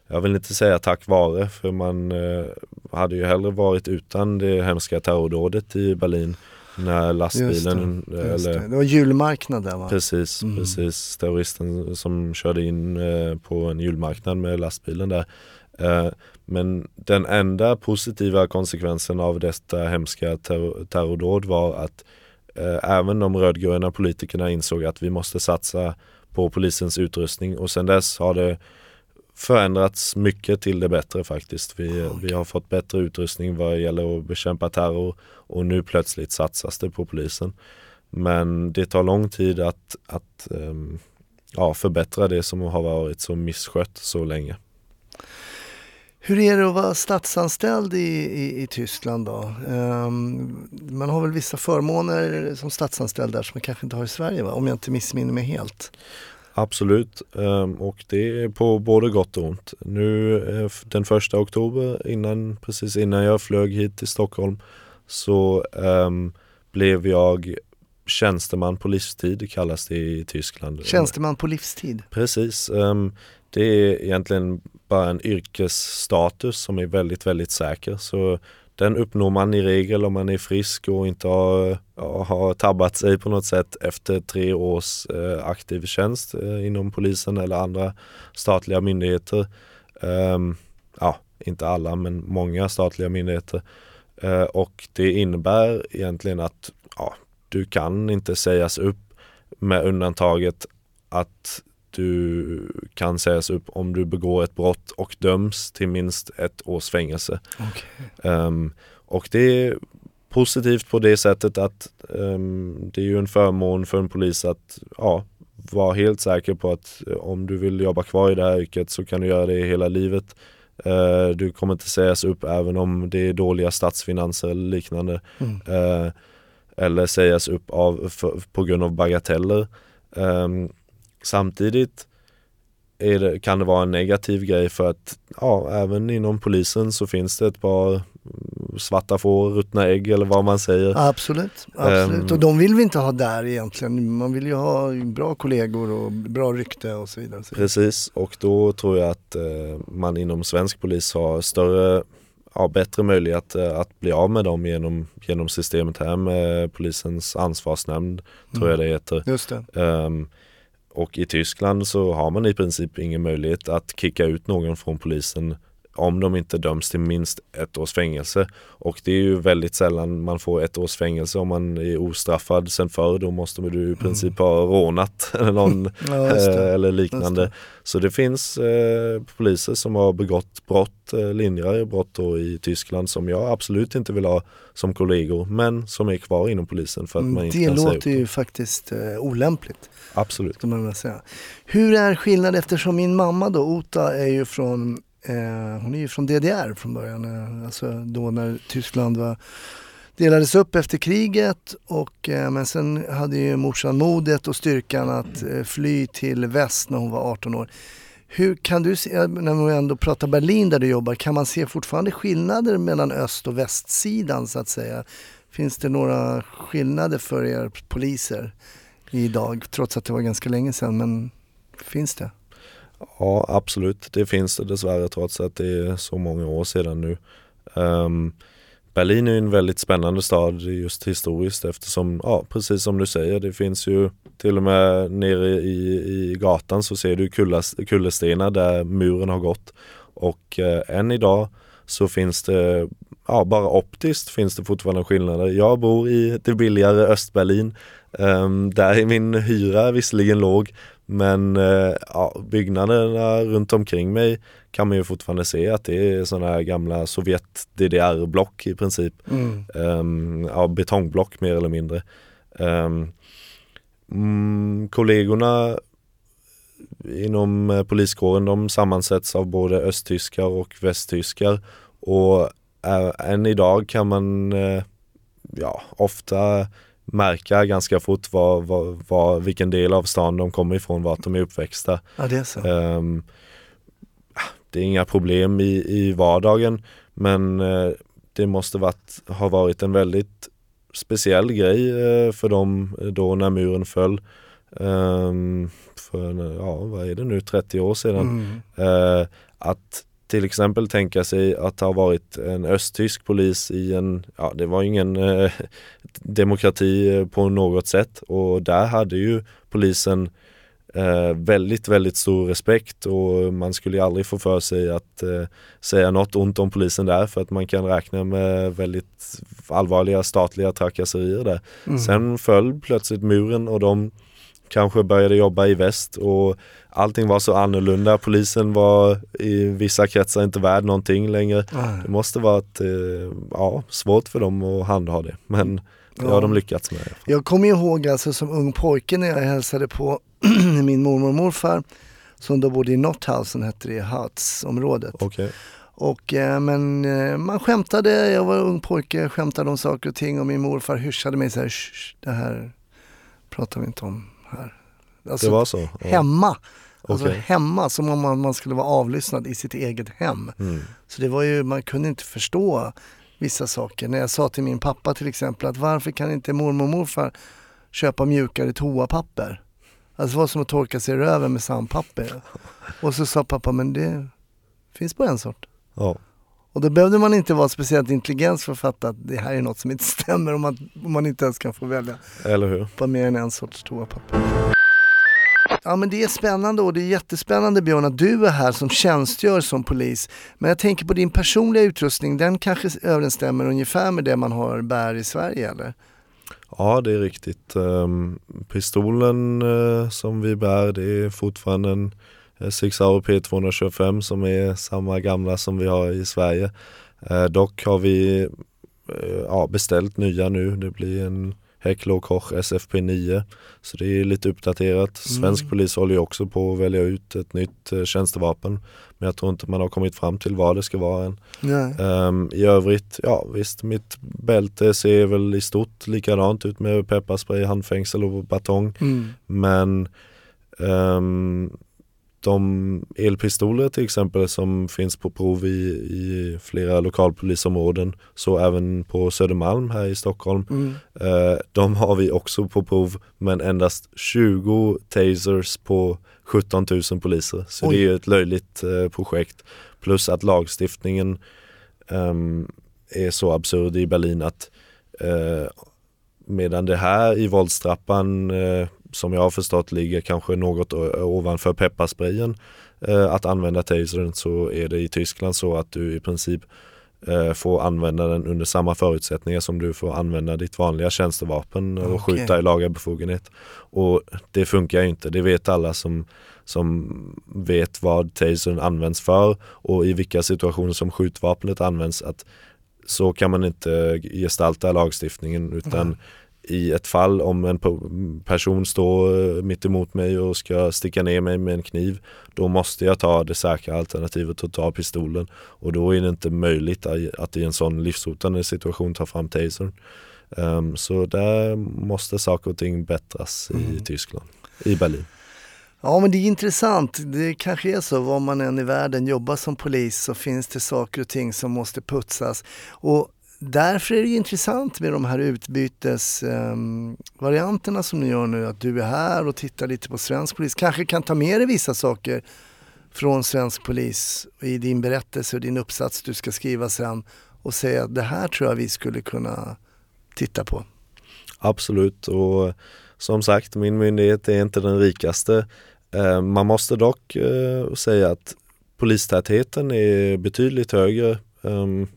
jag vill inte säga tack vare för man eh, hade ju hellre varit utan det hemska terrordådet i Berlin när lastbilen
Just
eller
det. det var julmarknad där va?
Precis,
Mm.
precis. Terroristen som körde in eh, på en julmarknad med lastbilen där. Eh, men den enda positiva konsekvensen av detta hemska terror- terrordåd var att eh, även de rödgröna politikerna insåg att vi måste satsa på polisens utrustning och sedan dess har det förändrats mycket till det bättre faktiskt. Vi, vi har fått bättre utrustning vad gäller att bekämpa terror och nu plötsligt satsas det på polisen. Men det tar lång tid att, att ehm, ja, förbättra det som har varit så misskött så länge.
Hur är det att vara statsanställd i, i, i Tyskland då? Ehm, man har väl vissa förmåner som statsanställd där som man kanske inte har i Sverige va? Om jag inte missminner mig helt.
Absolut, ehm, och det är på både gott och ont. Nu eh, den första oktober, innan, precis innan jag flög hit till Stockholm, så ehm, blev jag tjänsteman på livstid, kallas det i Tyskland.
Tjänsteman på livstid.
Precis. det är egentligen skapa en yrkesstatus som är väldigt, väldigt säker. Så den uppnår man i regel om man är frisk och inte har, ja, har tabbat sig på något sätt efter tre års eh, aktiv tjänst eh, inom polisen eller andra statliga myndigheter. Um, ja, inte alla men många statliga myndigheter. Uh, och det innebär egentligen att ja, du kan inte sägas upp med undantaget att du kan sägas upp om du begår ett brott och döms till minst ett års fängelse. Ehm, och det är positivt på det sättet att ehm, det är ju en förmån för en polis att ja, vara helt säker på att eh, om du vill jobba kvar i det här yrket så kan du göra det hela livet. Eh, du kommer inte sägas upp även om det är dåliga statsfinanser eller liknande.
Mm.
Eh, eller sägas upp av, för, på grund av bagateller. Ehm, samtidigt är det, kan det vara en negativ grej för att ja, även inom polisen så finns det ett par svarta får, ruttna ägg eller vad man säger.
Absolut, absolut.
Ehm.
och de vill vi inte ha där egentligen. Man vill ju ha bra kollegor och bra rykte och så vidare.
Precis och då tror jag att eh, man inom svensk polis har större, ja, bättre möjlighet eh, att bli av med dem genom, genom systemet här med polisens ansvarsnämnd, tror jag det heter.
Just det.
Ehm, och i Tyskland så har man i princip ingen möjlighet att kicka ut någon från polisen om de inte döms till minst ett års fängelse. Och det är ju väldigt sällan man får ett års fängelse om man är ostraffad sen förr. Då måste du i princip ha rånat eller, någon,
Ja,
eh, eller liknande.
det.
Så det finns eh, poliser som har begått brott, eh, lindrigare brott då i Tyskland som jag absolut inte vill ha som kollegor men som är kvar inom polisen för att man
Mm,
inte
Det låter ju faktiskt eh, olämpligt.
Absolut.
Ska man säga. Hur är skillnaden eftersom min mamma då, Ota, är ju från, eh, hon är ju från DDR från början. Eh, alltså då när Tyskland var, delades upp efter kriget och eh, men sen hade ju morsan modet och styrkan att eh, fly till väst när hon var 18 år. Hur kan du se, eh, när vi ändå pratar Berlin där du jobbar, kan man se fortfarande skillnader mellan öst och västsidan så att säga? Finns det några skillnader för er poliser idag, trots att det var ganska länge sedan, men finns det?
Ja absolut, det finns det dessvärre trots att det är så många år sedan nu. Um, Berlin är en väldigt spännande stad just historiskt eftersom, ja precis som du säger, det finns ju till och med nere i, i gatan så ser du kullerstenar där muren har gått. Och eh, än idag så finns det, ja bara optiskt finns det fortfarande skillnader. Jag bor i det billigare Östberlin. Um, där är min hyra visserligen låg men eh, ja, byggnaderna runt omkring mig kan man ju fortfarande se att det är sådana här gamla Sovjet-DDR-block i princip.
Mm.
Um, ja, betongblock mer eller mindre. Um, mm, kollegorna inom eh, poliskåren de sammansätts av både östtyskar och västtyskar och äh, än idag kan man äh, ja, ofta märka ganska fort var, var, var, vilken del av stan de kommer ifrån, vart de är uppväxta.
Ja, det är så.
Um, det är inga problem i, i vardagen men uh, det måste varit, ha varit en väldigt speciell grej uh, för dem då när muren föll. Um, för, ja vad är det nu, 30 år sedan.
Mm.
Att till exempel tänka sig att har varit en östtysk polis i en, ja det var ingen eh, demokrati på något sätt och där hade ju polisen eh, väldigt, väldigt stor respekt och man skulle ju aldrig få för sig att eh, säga något ont om polisen där för att man kan räkna med väldigt allvarliga statliga trakasserier där.
Mm.
Sen föll plötsligt muren och de kanske började jobba i väst och allting var så annorlunda. Polisen var i vissa kretsar inte värd någonting längre.
Nej.
Det måste varit eh, ja, svårt för dem att handha det men det har
Ja.
de lyckats med.
Jag kommer ihåg alltså som ung pojke när jag hälsade på min mormor och morfar som då bodde i Notthausen hette det, Hartsområdet.
Okej,
Och, eh, men eh, man skämtade, jag var ung pojke, skämtade om saker och ting och min morfar hyschade mig så här, "Shh, shh, det här pratar vi inte om här. Alltså,
det var så? Ja.
hemma. Alltså
Okej.
hemma, som om man, man skulle vara avlyssnad i sitt eget hem.
Mm.
Så det var ju, man kunde inte förstå vissa saker. När jag sa till min pappa till exempel att varför kan inte mormor och morfar köpa mjukare toapapper? Alltså det var som att torka sig i röven med sandpapper. Och så sa pappa, men det finns bara en sort.
Ja.
Och då behövde man inte vara speciellt intelligent för att fatta att det här är något som inte stämmer om man, om man inte ens kan få välja
Eller hur?
på mer än en sorts toapapper. Ja men det är spännande och det är jättespännande Björn att du är här som tjänstgör som polis. Men jag tänker på din personliga utrustning, den kanske överensstämmer ungefär med det man har bär i Sverige eller?
Ja det är riktigt. Ehm, pistolen eh, som vi bär det är fortfarande en eh, Sauer P225 som är samma gamla som vi har i Sverige. Eh, dock har vi eh, ja, beställt nya nu. Det blir en Heckler Koch SFP 9 så det är lite uppdaterat. Svensk
Mm.
polis håller ju också på att välja ut ett nytt eh, tjänstevapen men jag tror inte man har kommit fram till vad det ska vara än. Ehm, I övrigt, ja visst, mitt bälte ser väl i stort likadant ut med pepparspray, handfängsel och batong.
Mm.
Men ehm, de elpistoler till exempel som finns på prov i, i flera lokalpolisområden, så även på Södermalm här i Stockholm.
Mm.
Eh, de har vi också på prov men endast 20 tasers på 17 000 poliser. Så
Oj.
det är ett löjligt eh, projekt. Plus att lagstiftningen ehm, är så absurd i Berlin att eh, medan det här i våldstrappan eh, som jag har förstått ligger kanske något ovanför pepparsprayen eh, att använda tasern så är det i Tyskland så att du i princip eh, får använda den under samma förutsättningar som du får använda ditt vanliga tjänstevapen och
Okej.
skjuta i laga befogenhet. Och det funkar ju inte, det vet alla som, som vet vad tasern används för och i vilka situationer som skjutvapnet används att så kan man inte gestalta lagstiftningen utan
Mm.
I ett fall om en person står eh, mitt emot mig och ska sticka ner mig med en kniv då måste jag ta det säkra alternativet och ta pistolen och då är det inte möjligt att- i en sån livshotande situation ta fram tasern. Ehm, så där måste saker och ting bättras i
Mm.
Tyskland, i Berlin.
Ja men det är intressant. Det kanske är så, var man än i världen jobbar som polis så finns det saker och ting som måste putsas. Och därför är det ju intressant med de här utbytesvarianterna ehm, som ni gör nu. Att du är här och tittar lite på svensk polis. Kanske kan ta med dig vissa saker från svensk polis i din berättelse och din uppsats du ska skriva sen och säga att det här tror jag vi skulle kunna titta på.
Absolut och som sagt min myndighet är inte den rikaste. Ehm, man måste dock eh, säga att polistätheten är betydligt högre. Ehm,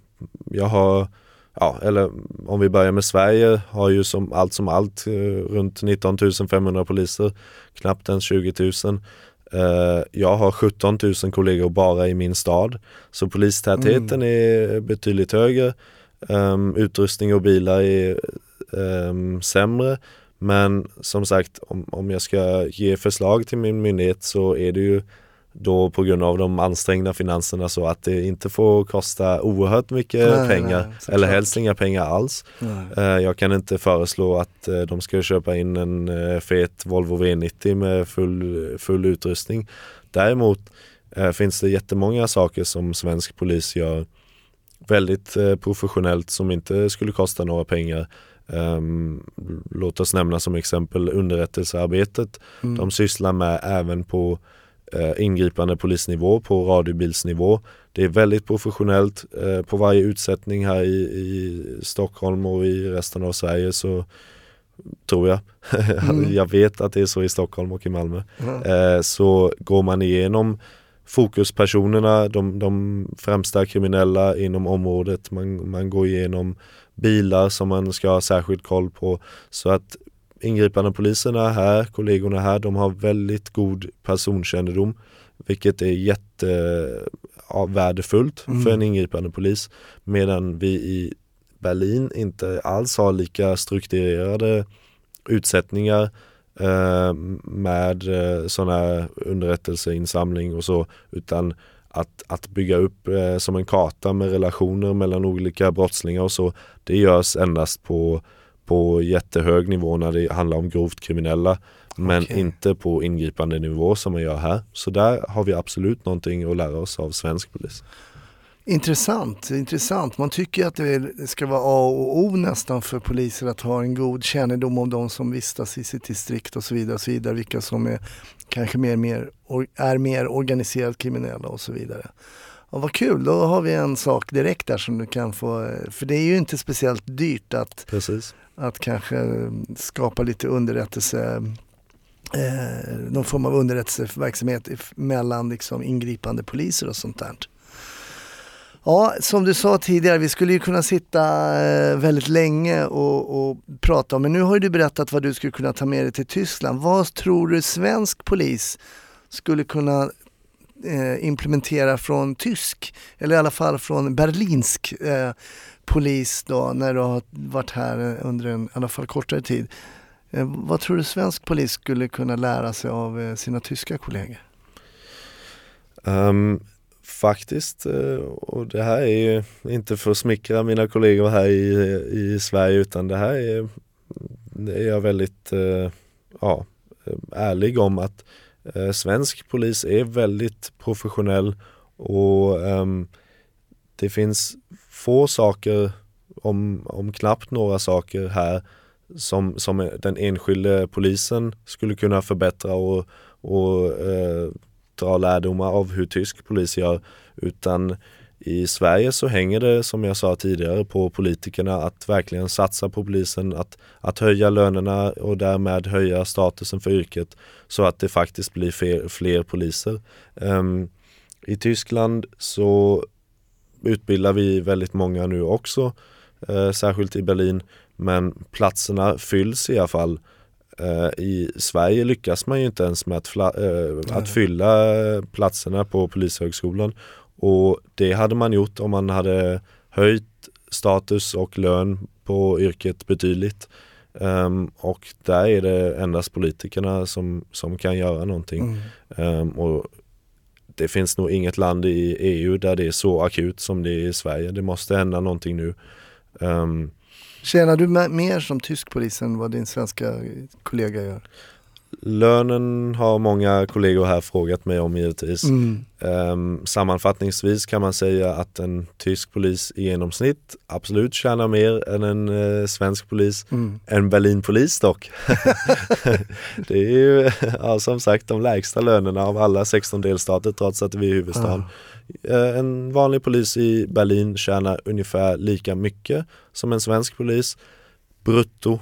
jag har, ja eller om vi börjar med Sverige, har ju som allt som allt eh, runt 19 500 poliser, knappt ens 20 000. Eh, Jag har 17 000 kollegor bara i min stad. Så polistätheten är betydligt högre. Um, utrustning och bilar är um, sämre. Men som sagt, om, om jag ska ge förslag till min myndighet så är det ju då på grund av de ansträngda finanserna så att det inte får kosta oerhört mycket
Nej,
pengar
nej,
eller helst inga pengar alls.
Nej.
Eh, Jag kan inte föreslå att eh, de ska köpa in en eh, fet Volvo V90 med full, full utrustning. Däremot finns det jättemånga saker som svensk polis gör väldigt professionellt som inte skulle kosta några pengar. Ehm, låt oss nämna som exempel underrättelsearbetet.
Mm.
De sysslar med även på ingripande polisnivå, på radiobilsnivå. Det är väldigt professionellt. Eh, på varje utsättning här i, i Stockholm och i resten av Sverige så tror jag,
Mm.
jag vet att det är så i Stockholm och i Malmö,
Ja.
eh, så går man igenom fokuspersonerna, de, de främsta kriminella inom området. Man, man går igenom bilar som man ska ha särskild koll på. Så att ingripande poliserna här, kollegorna här, de har väldigt god personkännedom. Vilket är jätte ja,
Mm.
för en ingripande polis. Medan vi i Berlin inte alls har lika strukturerade utsättningar eh, med eh, sådana underrättelseinsamling och så utan att, att bygga upp eh, som en karta med relationer mellan olika brottslingar och så det görs endast på, på jättehög nivå när det handlar om grovt kriminella men
Okej.
inte på ingripande nivå som man gör här. Så där har vi absolut någonting att lära oss av svensk polis.
Intressant, intressant. Man tycker att det ska vara A och O nästan för poliser att ha en god kännedom om de som vistas i sitt distrikt och så vidare. Och så vidare vilka som är kanske mer, mer, är mer organiserat kriminella och så vidare. Ja, vad kul, då har vi en sak direkt där som du kan få, för det är ju inte speciellt dyrt att,
Precis
att kanske mm, skapa lite underrättelse eh, någon form av underrättelseverksamhet mellan liksom ingripande poliser och sånt där. Ja, som du sa tidigare, vi skulle ju kunna sitta eh, väldigt länge och, och prata om, men nu har ju du berättat vad du skulle kunna ta med dig till Tyskland. Vad tror du svensk polis skulle kunna eh, implementera från tysk, eller i alla fall från berlinsk eh, polis då, när du har varit här under en i alla fall kortare tid. Eh, vad tror du svensk polis skulle kunna lära sig av eh, sina tyska kollegor?
Um, faktiskt, eh, och det här är ju inte för att smickra mina kollegor här i, i Sverige utan det här är, det är jag väldigt ja, ärlig om att svensk polis är väldigt professionell och um, det finns få saker, om, om knappt några saker här som, som den enskilde polisen skulle kunna förbättra och, och eh, dra lärdomar av hur tysk polis gör. Utan i Sverige så hänger det som jag sa tidigare på politikerna att verkligen satsa på polisen, att, att höja lönerna och därmed höja statusen för yrket så att det faktiskt blir fler, fler poliser. Um, I Tyskland så utbildar vi väldigt många nu också, eh, särskilt i Berlin, men platserna fylls i alla fall. Eh, I Sverige lyckas man ju inte ens med att, eh, att fylla platserna på Polishögskolan och det hade man gjort om man hade höjt status och lön på yrket betydligt. Um, och där är det endast politikerna som, som kan göra någonting. Mm. Um, och det finns nog inget land i EU där det är så akut som det är i Sverige. Det måste hända någonting nu. Um,
Tjänar du mer som tysk polis än vad din svenska kollega gör?
Lönen har många kollegor här frågat mig om givetvis. Mm. Um, sammanfattningsvis kan man säga att en tysk polis i genomsnitt absolut tjänar mer än en uh, svensk polis. Mm. En Berlinpolis dock. det är ju ja, som sagt de lägsta lönerna av alla 16 delstater trots att vi är huvudstaden. Ah. Uh, en vanlig polis i Berlin tjänar ungefär lika mycket som en svensk polis brutto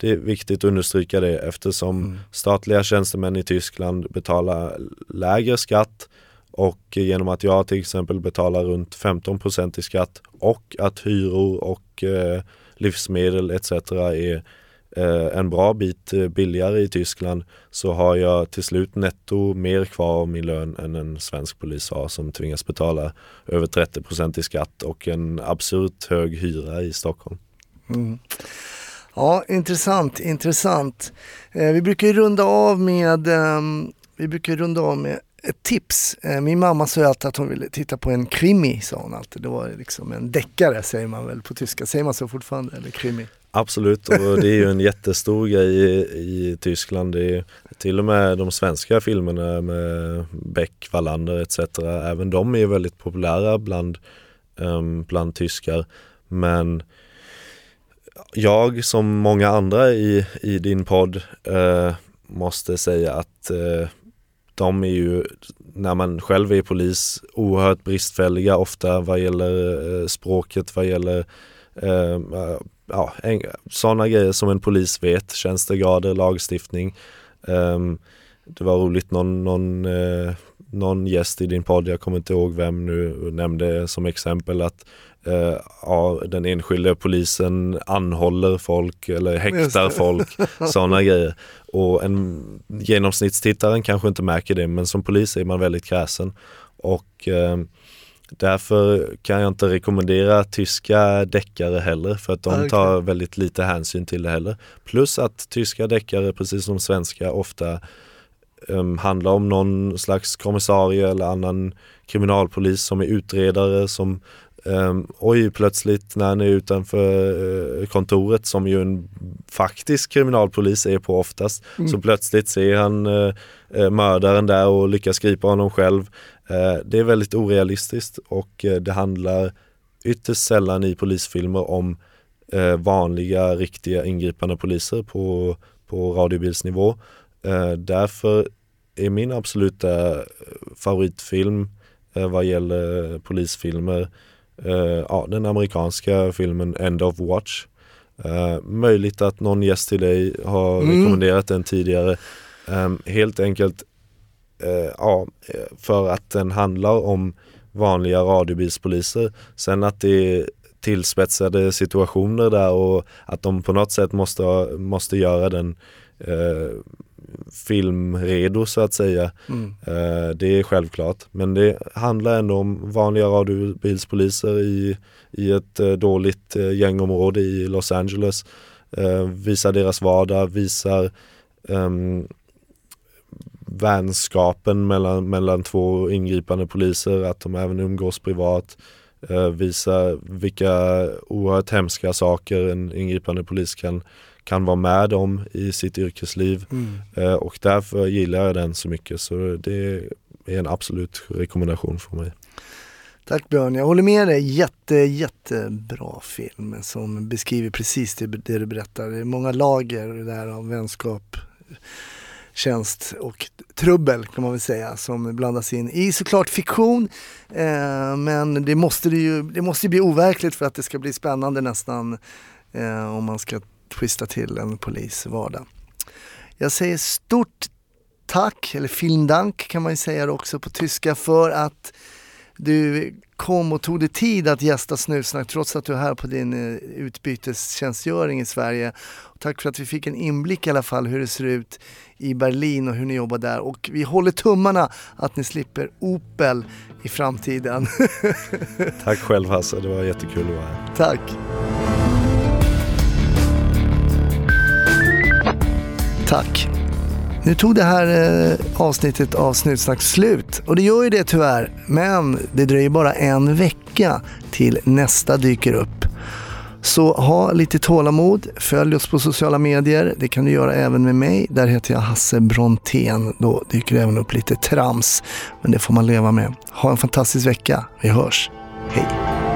det är viktigt att understryka det eftersom mm. statliga tjänstemän i Tyskland betalar lägre skatt och genom att jag till exempel betalar runt 15% i skatt och att hyror och eh, livsmedel etc. är eh, en bra bit billigare i Tyskland så har jag till slut netto mer kvar av min lön än en svensk polis har som tvingas betala över 30% i skatt och en absurt hög hyra i Stockholm. Mm.
Ja, intressant, intressant. Eh, vi brukar runda av med, eh, vi brukar runda av med ett tips. Eh, min mamma sa alltid att hon ville titta på en krimi, sa hon alltid. Det var liksom en deckare säger man väl på tyska. Säger man så fortfarande, eller krimi?
Absolut, och det är ju en jättestor grej i, i Tyskland. Det är till och med de svenska filmerna med Beck, Wallander etc. Även de är väldigt populära bland, um, bland tyskar. Men jag som många andra i, i din podd eh, måste säga att eh, de är ju, när man själv är polis, oerhört bristfälliga ofta vad gäller eh, språket, vad gäller eh, ja, sådana grejer som en polis vet, tjänstegrader, lagstiftning. Ehm, det var roligt, någon, någon, eh, någon gäst i din podd, jag kommer inte ihåg vem nu, nämnde som exempel att eh, ja, den enskilde polisen anhåller folk eller häktar folk, sådana grejer. Och en genomsnittstittaren kanske inte märker det men som polis är man väldigt kräsen. Och eh, Därför kan jag inte rekommendera tyska deckare heller för att de tar väldigt lite hänsyn till det heller. Plus att tyska deckare, precis som svenska, ofta um, handlar om någon slags kommissarie eller annan kriminalpolis som är utredare som Um, oj, plötsligt när han är utanför uh, kontoret som ju en faktisk kriminalpolis är på oftast, mm. så plötsligt ser han uh, uh, mördaren där och lyckas gripa honom själv. Uh, det är väldigt orealistiskt och det handlar ytterst sällan i polisfilmer om vanliga, riktiga ingripande poliser på, på radiobilsnivå. därför är min absoluta favoritfilm vad gäller polisfilmer uh, ja, den amerikanska filmen End of Watch. Uh, möjligt att någon gäst till dig har mm. rekommenderat den tidigare. Um, helt enkelt uh, ja, för att den handlar om vanliga radiobilspoliser. Sen att det är tillspetsade situationer där och att de på något sätt måste, måste göra den filmredo så att säga. Mm. Eh, det är självklart. Men det handlar ändå om vanliga radiobilspoliser i, i ett eh, dåligt eh, gängområde i Los Angeles. visar deras vardag, visar um, vänskapen mellan, mellan två ingripande poliser, att de även umgås privat. visa vilka oerhört hemska saker en ingripande polis kan, kan vara med om i sitt yrkesliv
Mm.
eh, och därför gillar jag den så mycket så det är en absolut rekommendation för mig.
Tack Björn, jag håller med dig. Jätte, jättebra film som beskriver precis det, det du berättar. Det är många lager där av vänskap, tjänst och trubbel kan man väl säga som blandas in i såklart fiktion. Eh, men det måste, det, ju, det måste bli overkligt för att det ska bli spännande nästan eh, om man ska twista till en polisvardag. Jag säger stort tack, eller vielen Dank kan man ju säga det också på tyska för att du kom och tog dig tid att gästa Snutsnack trots att du är här på din eh, utbytestjänstgöring i Sverige. Och tack för att vi fick en inblick i alla fall hur det ser ut i Berlin och hur ni jobbar där. Och vi håller tummarna att ni slipper Opel i framtiden.
Tack själv Hasse, det var jättekul att vara här.
tack! Tack! Nu tog det här eh, avsnittet av Snutsnack slut och det gör ju det tyvärr. Men det dröjer bara en vecka till nästa dyker upp. Så ha lite tålamod, följ oss på sociala medier. Det kan du göra även med mig. Där heter jag Hasse Brontén. Då dyker det även upp lite trams. Men det får man leva med. Ha en fantastisk vecka. Vi hörs. Hej!